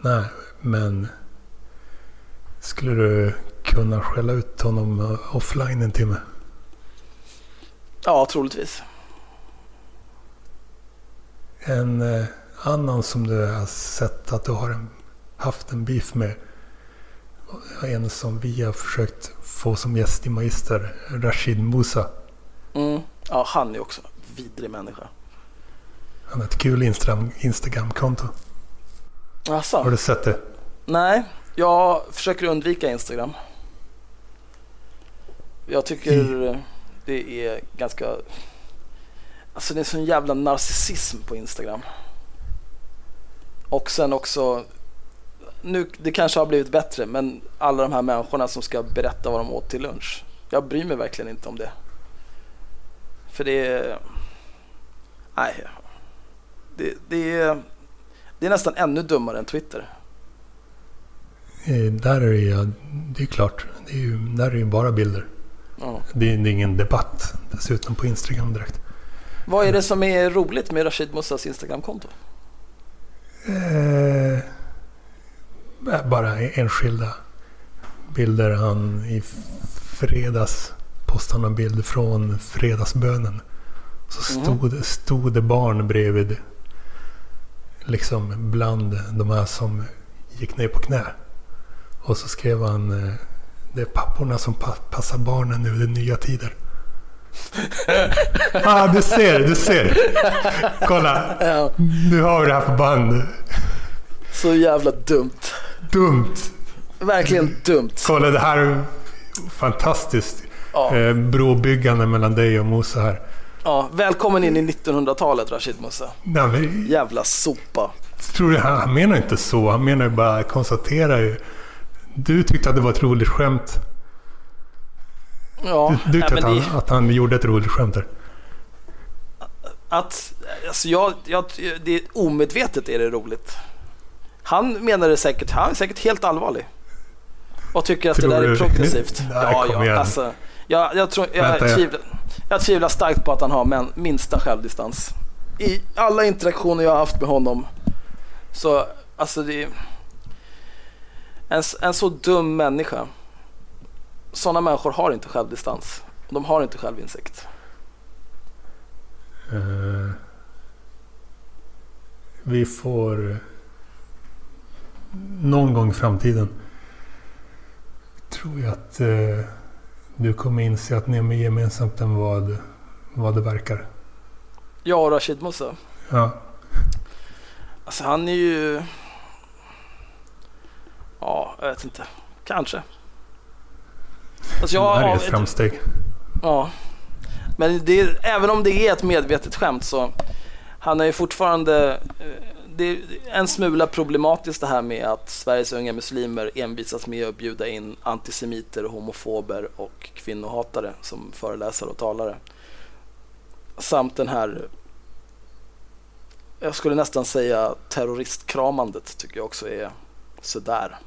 Nej, men skulle du kunna skälla ut honom offline en timme? Ja, troligtvis. En eh, annan som du har sett att du har en, haft en beef med. En som vi har försökt få som gäst i Magister, Rashid Musa. Mm. Ja, han är också en vidrig människa. Han har ett kul Instagram-konto. Asså. Har du sett det? Nej, jag försöker undvika Instagram. Jag tycker... Det är ganska... Alltså det är sån jävla narcissism på Instagram. Och sen också, nu, det kanske har blivit bättre, men alla de här människorna som ska berätta vad de åt till lunch. Jag bryr mig verkligen inte om det. För det är... Nej. Det, det, är, det är nästan ännu dummare än Twitter. Eh, Där är det ju, det är klart, det är ju, där är det ju bara bilder. Ja. Det är, det är ingen debatt dessutom på Instagram direkt. Vad är det som är roligt med Rashid Mussas Instagramkonto? Eh, bara enskilda bilder. Han i fredags postade en bild från fredagsbönen. Så Mhm. stod, stod det barn bredvid. Liksom bland de här som gick ner på knä. Och så skrev han eh, Det är papporna som pa- passar barnen nu, det är nya tider. ah, du ser, du ser. Kolla, nu har vi det här på band. så jävla dumt. Dumt. Verkligen dumt. Kolla det här är fantastiskt. Ja, Eh, brobyggande mellan dig och Musa här. ja, välkommen in i 1900-talet Rashid Mussa. Nej, men, Jävla sopa. tror jag, han menar inte så. Han menar ju bara konstatera ju. Du tyckte att det var ett roligt skämt. Ja, Du, du tyckte att, det, han, att han gjorde ett roligt skämt där. att, alltså jag, jag, det omedvetet är det roligt. Han menar det säkert, han är säkert helt allvarlig. Och tycker att Tror det där är progressivt. Nej, ja, kom ja, igen. alltså, jag, jag, tror, jag, Vänta, jag- tvivlar, jag tvivlar starkt på att han har men, minsta självdistans. I alla interaktioner jag har haft med honom så, alltså det är en, en så dum människa. Sådana människor har inte självdistans. De har inte självinsikt. Eh, vi får någon gång i framtiden tror jag att eh, du kommer inse att ni är mer gemensamt än vad, vad det verkar. Jag och Rashid Musa. Ja, Alltså han är ju... Ja, jag vet inte. Kanske. Alltså det jag här är ett framsteg. Ja. Men det är, även om det är ett medvetet skämt så han är ju fortfarande... Det är en smula problematiskt det här med att Sveriges unga muslimer envisas med att bjuda in antisemiter, homofober och kvinnohatare som föreläsare och talare. Samt den här, jag skulle nästan säga terroristkramandet tycker jag också är sådär.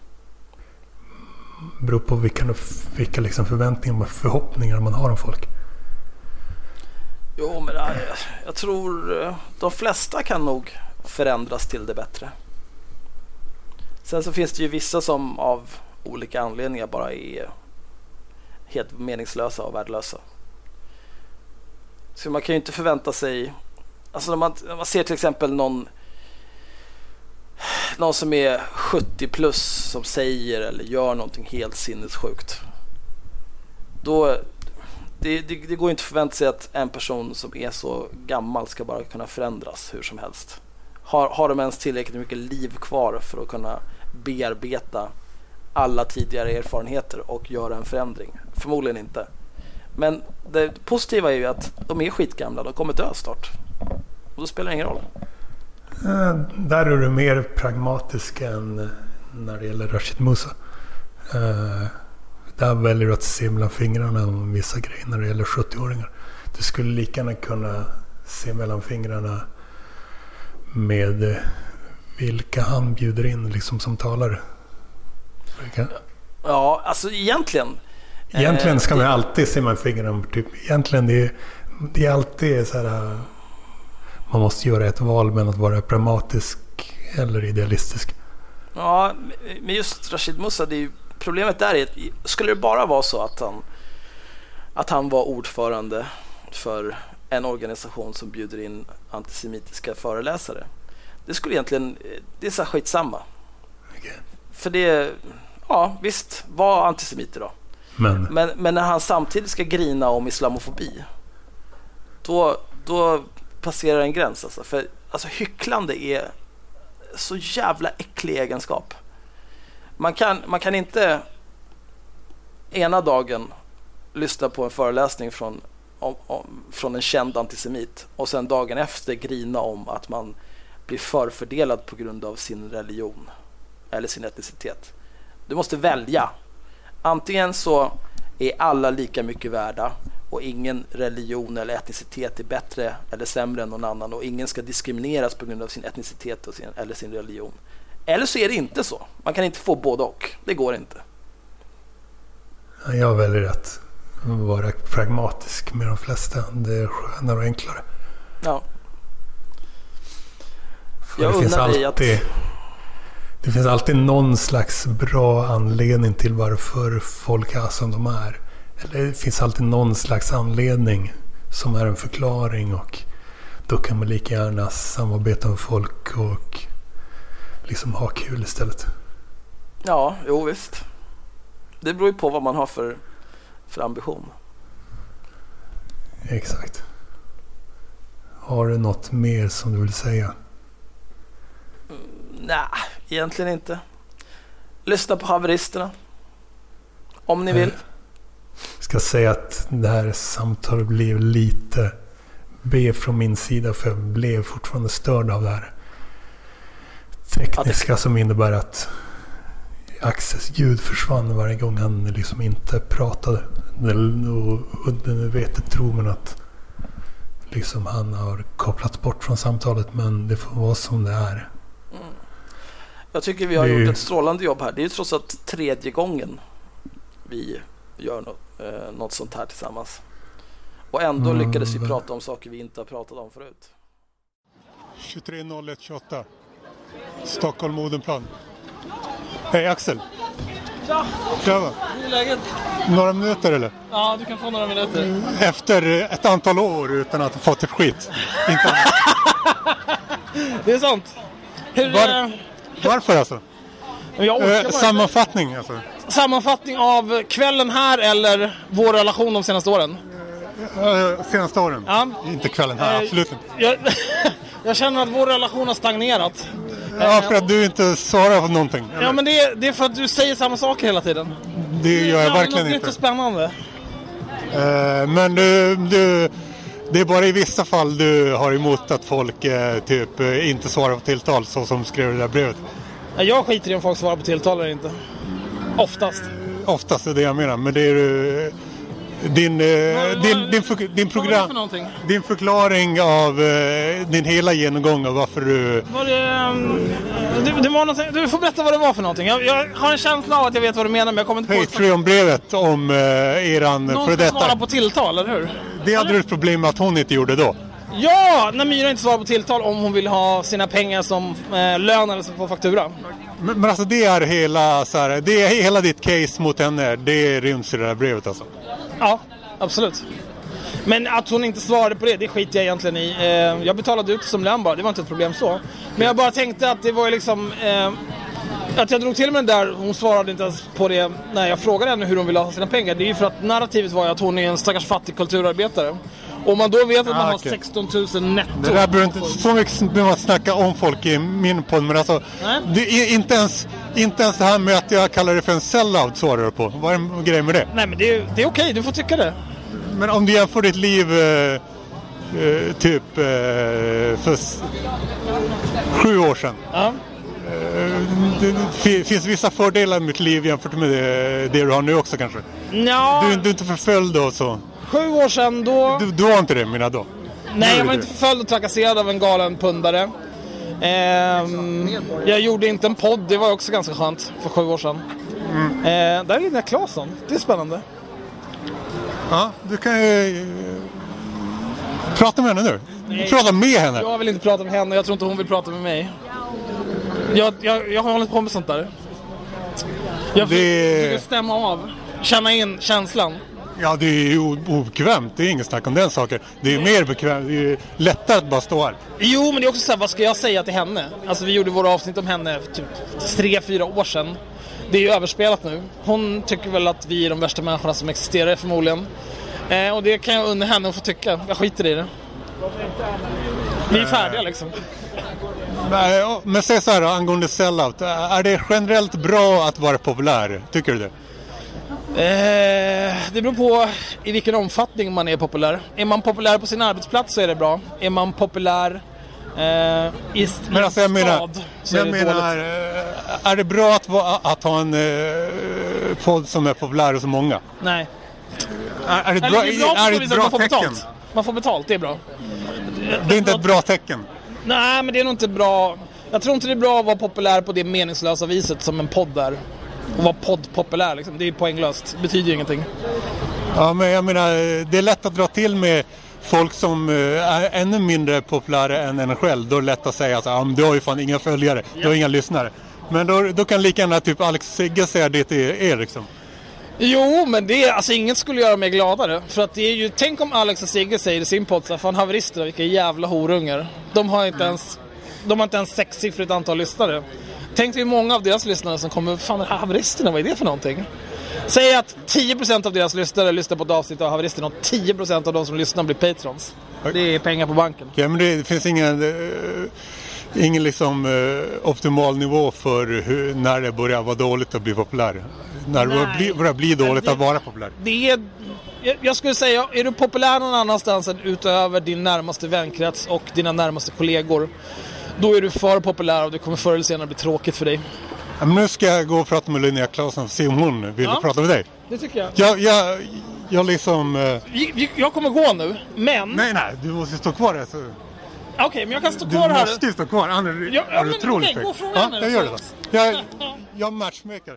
beror på vilka, vilka liksom förväntningar och förhoppningar man har om folk. Jo, men jag, jag tror eh, de flesta kan nog förändras till det bättre. Sen så finns det ju vissa som av olika anledningar bara är helt meningslösa och värdelösa. Så man kan ju inte förvänta sig, alltså när man, när man ser till exempel någon någon som är 70 plus som säger eller gör någonting helt sinnessjukt. Då, det, det, det går inte att förvänta sig att en person som är så gammal ska bara kunna förändras hur som helst. Har, har de ens tillräckligt mycket liv kvar för att kunna bearbeta alla tidigare erfarenheter och göra en förändring? Förmodligen inte. Men det positiva är ju att de är skitgamla, de kommer dö snart. Och då spelar det ingen roll. Eh, Där är du mer pragmatisk än eh, när det gäller Rashid Musa. Eh, Där väljer du att se mellan fingrarna om vissa grejer när det gäller 70-åringar. Du skulle lika gärna kunna se mellan fingrarna med eh, vilka han bjuder in liksom som talare. Vilka- Ja, alltså egentligen. Egentligen ska Eh, man alltid se mellan fingrarna. Typ, egentligen det är, det är alltid så här. eh, Man måste göra ett val mellan att vara pragmatisk eller idealistisk. Ja, men just Rashid Musa, det är ju, problemet där är att skulle det bara vara så att han, att han var ordförande för en organisation som bjuder in antisemitiska föreläsare. Det skulle egentligen, det är så skitsamma. Okej. För det, ja visst, var antisemiter då. Men Men, men när han samtidigt ska grina om islamofobi, då, då passerar en gräns alltså. För alltså, hycklande är så jävla äcklig egenskap. Man kan, man kan inte ena dagen lyssna på en föreläsning från om, om, från en känd antisemit och sen dagen efter grina om att man blir förfördelad på grund av sin religion eller sin etnicitet. Du måste välja. Antingen så är alla lika mycket värda och ingen religion eller etnicitet är bättre eller sämre än någon annan och ingen ska diskrimineras på grund av sin etnicitet och sin, eller sin religion. Eller så är det inte så. Man kan inte få både och. Det går inte. Jag väljer rätt vara pragmatisk med de flesta. Det är skönare och enklare. Ja. För jag det finns alltid, att... Det finns alltid någon slags bra anledning till varför folk är som de är. Eller det finns alltid någon slags anledning som är en förklaring och då kan man lika gärna samarbeta med folk och liksom ha kul istället. Ja, jo visst. Det beror ju på vad man har för, för ambition. Exakt. Har du något mer som du vill säga? Mm, Nej, egentligen inte. Lyssna på haveristerna. Om ni vill. Jag ska säga att det här samtalet blev lite B från min sida för jag blev fortfarande störd av det här tekniska som innebär att Axels ljud försvann varje gång han liksom inte pratade. Och undermedvetet tror man att liksom han har kopplats bort från samtalet men det får vara som det är. Mm. Jag tycker vi har det... gjort ett strålande jobb här. Det är ju trots allt tredje gången vi gör något, eh, något sånt här tillsammans. Och ändå mm. lyckades vi prata om saker vi inte har pratat om förut. 23.01.28 Stockholm Odenplan. Hej Axel! Tja! Tjaba! Hur är läget? Några minuter eller? Ja, du kan få några minuter. Efter ett antal år utan att ha fått ett skit. Inte det är sant. Hur, Var, varför alltså? Eh, sammanfattning alltså. Sammanfattning av kvällen här eller vår relation de senaste åren? Eh, senaste åren? Ja. Inte kvällen här, eh, absolut inte. Jag, jag känner att vår relation har stagnerat. Ja, för att du inte svarar på någonting. Eller? Ja, men det är, det är för att du säger samma saker hela tiden. Det gör jag ja, verkligen inte. Det är inte spännande. Uh, men du, du, det är bara i vissa fall du har emot att folk uh, typ uh, inte svarar på tilltal så som skrev det där brevet. Jag skiter i om folk svarar på tilltal eller inte. Oftast. Oftast är det jag menar, men det är din, eh, din, din, för, din, program, din förklaring av eh, din hela genomgång av varför du... Var det, um, det, det var du får berätta vad det var för någonting. Jag, jag, har en känsla av att jag vet vad du menar men jag kommer inte på Patreon-brevet om eh, eran Någon för detta. Någon på tilltal, eller hur? Det hade du ett problem med att hon inte gjorde då. Ja, när Myra inte svarar på tilltal om hon vill ha sina pengar som eh, lön eller som på faktura. Men, men, alltså det är hela, så här, det är hela ditt case mot henne, det ryms i det där brevet alltså? Ja, absolut. Men att hon inte svarade på det, det skiter jag egentligen i. Eh, jag betalade ut som lön bara, det var inte ett problem så. Men jag bara tänkte att det var liksom... Eh, att jag drog till med den där, hon svarade inte ens på det när jag frågade henne hur hon ville ha sina pengar. Det är ju för att narrativet var ju att hon är en stackars fattig kulturarbetare. Om man då vet att man ah, har 16 000 netto. Det där behöver inte, så mycket behöver man snacka om folk i min podd. Men alltså, det är inte ens, inte ens det här med att jag kallar det för en sellout svarar du på. Vad är grejen med det? Nej men det är, det är okej, du får tycka det. Men om du jämför ditt liv eh, eh, typ eh, för sju år sedan. Ja. Eh, det finns vissa fördelar med mitt liv jämfört med det, det du har nu också kanske? Ja. Du, du är inte förföljd och så? Sju år sedan då... Du, du var inte det menar då? Nej, jag var inte förföljd och trakasserad av en galen pundare. Ehm, jag gjorde inte en podd, det var också ganska skönt för sju år sedan. Mm. Ehm, där är Linnea Claesson, det är spännande. Ja, du kan ju eh, prata med henne nu. Nej, prata med henne. Jag vill inte prata med henne, jag tror inte hon vill prata med mig. Jag, jag, jag har hållit på med sånt där. Jag försöker det... stämma av, känna in känslan. Ja, det är ju obekvämt. Det är inget snack om den saken. Det är mer bekvämt. Det är lättare att bara stå här. Jo, men det är också så här, vad ska jag säga till henne? Alltså, vi gjorde våra avsnitt om henne för typ tre, fyra år sedan. Det är ju överspelat nu. Hon tycker väl att vi är de värsta människorna som existerar förmodligen. Eh, och det kan jag unna henne att få tycka. Jag skiter i det. Vi är färdiga liksom. Men säg så här angående sellout. Är det generellt bra att vara populär? Tycker du det? Eh, det beror på i vilken omfattning man är populär. Är man populär på sin arbetsplats så är det bra. Är man populär eh, i, Men alltså jag en menar, stad så jag är det menar dåligt. eh, är det bra att, att ha en eh, podd som är populär hos många? Nej. Är, är det bra, det är bra är det ett bra man tecken? betalt. Man får betalt, det är bra. Det är inte ett bra tecken. Nej, men det är nog inte bra. Jag tror inte det är bra att vara populär på det meningslösa viset som en podd är. Och vara poddpopulär liksom. Det är poänglöst. Det betyder ju ingenting. Ja, men jag menar, det är lätt att dra till med folk som eh, är ännu mindre populära än en själv. Då är det lätt att säga att ah, du har ju fan inga följare, du har inga lyssnare. Men då, då kan lika gärna typ Alex Sigge säga det till er liksom. Jo, men det är, alltså inget skulle göra mig gladare. För att det är ju, tänk om Alex och Sigge säger i sin podd så fan haveristerna, vilka jävla horungar. De har inte ens, de har inte ens sexsiffrigt antal lyssnare. Tänk dig många av deras lyssnare som kommer, fan här haveristerna, vad är det för någonting? Säg att 10% av deras lyssnare lyssnar på ett avsnitt av haveristerna och 10% av de som lyssnar blir patrons. Det är pengar på banken. Okej, men det finns ingen, eh, ingen liksom, eh, optimal nivå för hur, när det börjar vara dåligt att bli populär. När det Nej. börjar bli, börjar bli dåligt det- att vara populär. Det är, jag- jag skulle säga, är du populär någon annanstans än utöver din närmaste vänkrets och dina närmaste kollegor. Då är du för populär och det kommer förr eller senare bli tråkigt för dig. Ja, men nu ska jag gå och prata med Linnea Claesson och se om hon vill Ja. prata med dig. Det tycker jag. Jag, jag, jag liksom... eh, Jag kommer gå nu, men... nej, nej, du måste stå kvar här. Så. Okej, men jag kan stå Du kvar här. måste ju stå kvar, annars Ja, ja, är du otroligt feg. gå från ja, henne jag gör det. då. Jag, jag matchmaker.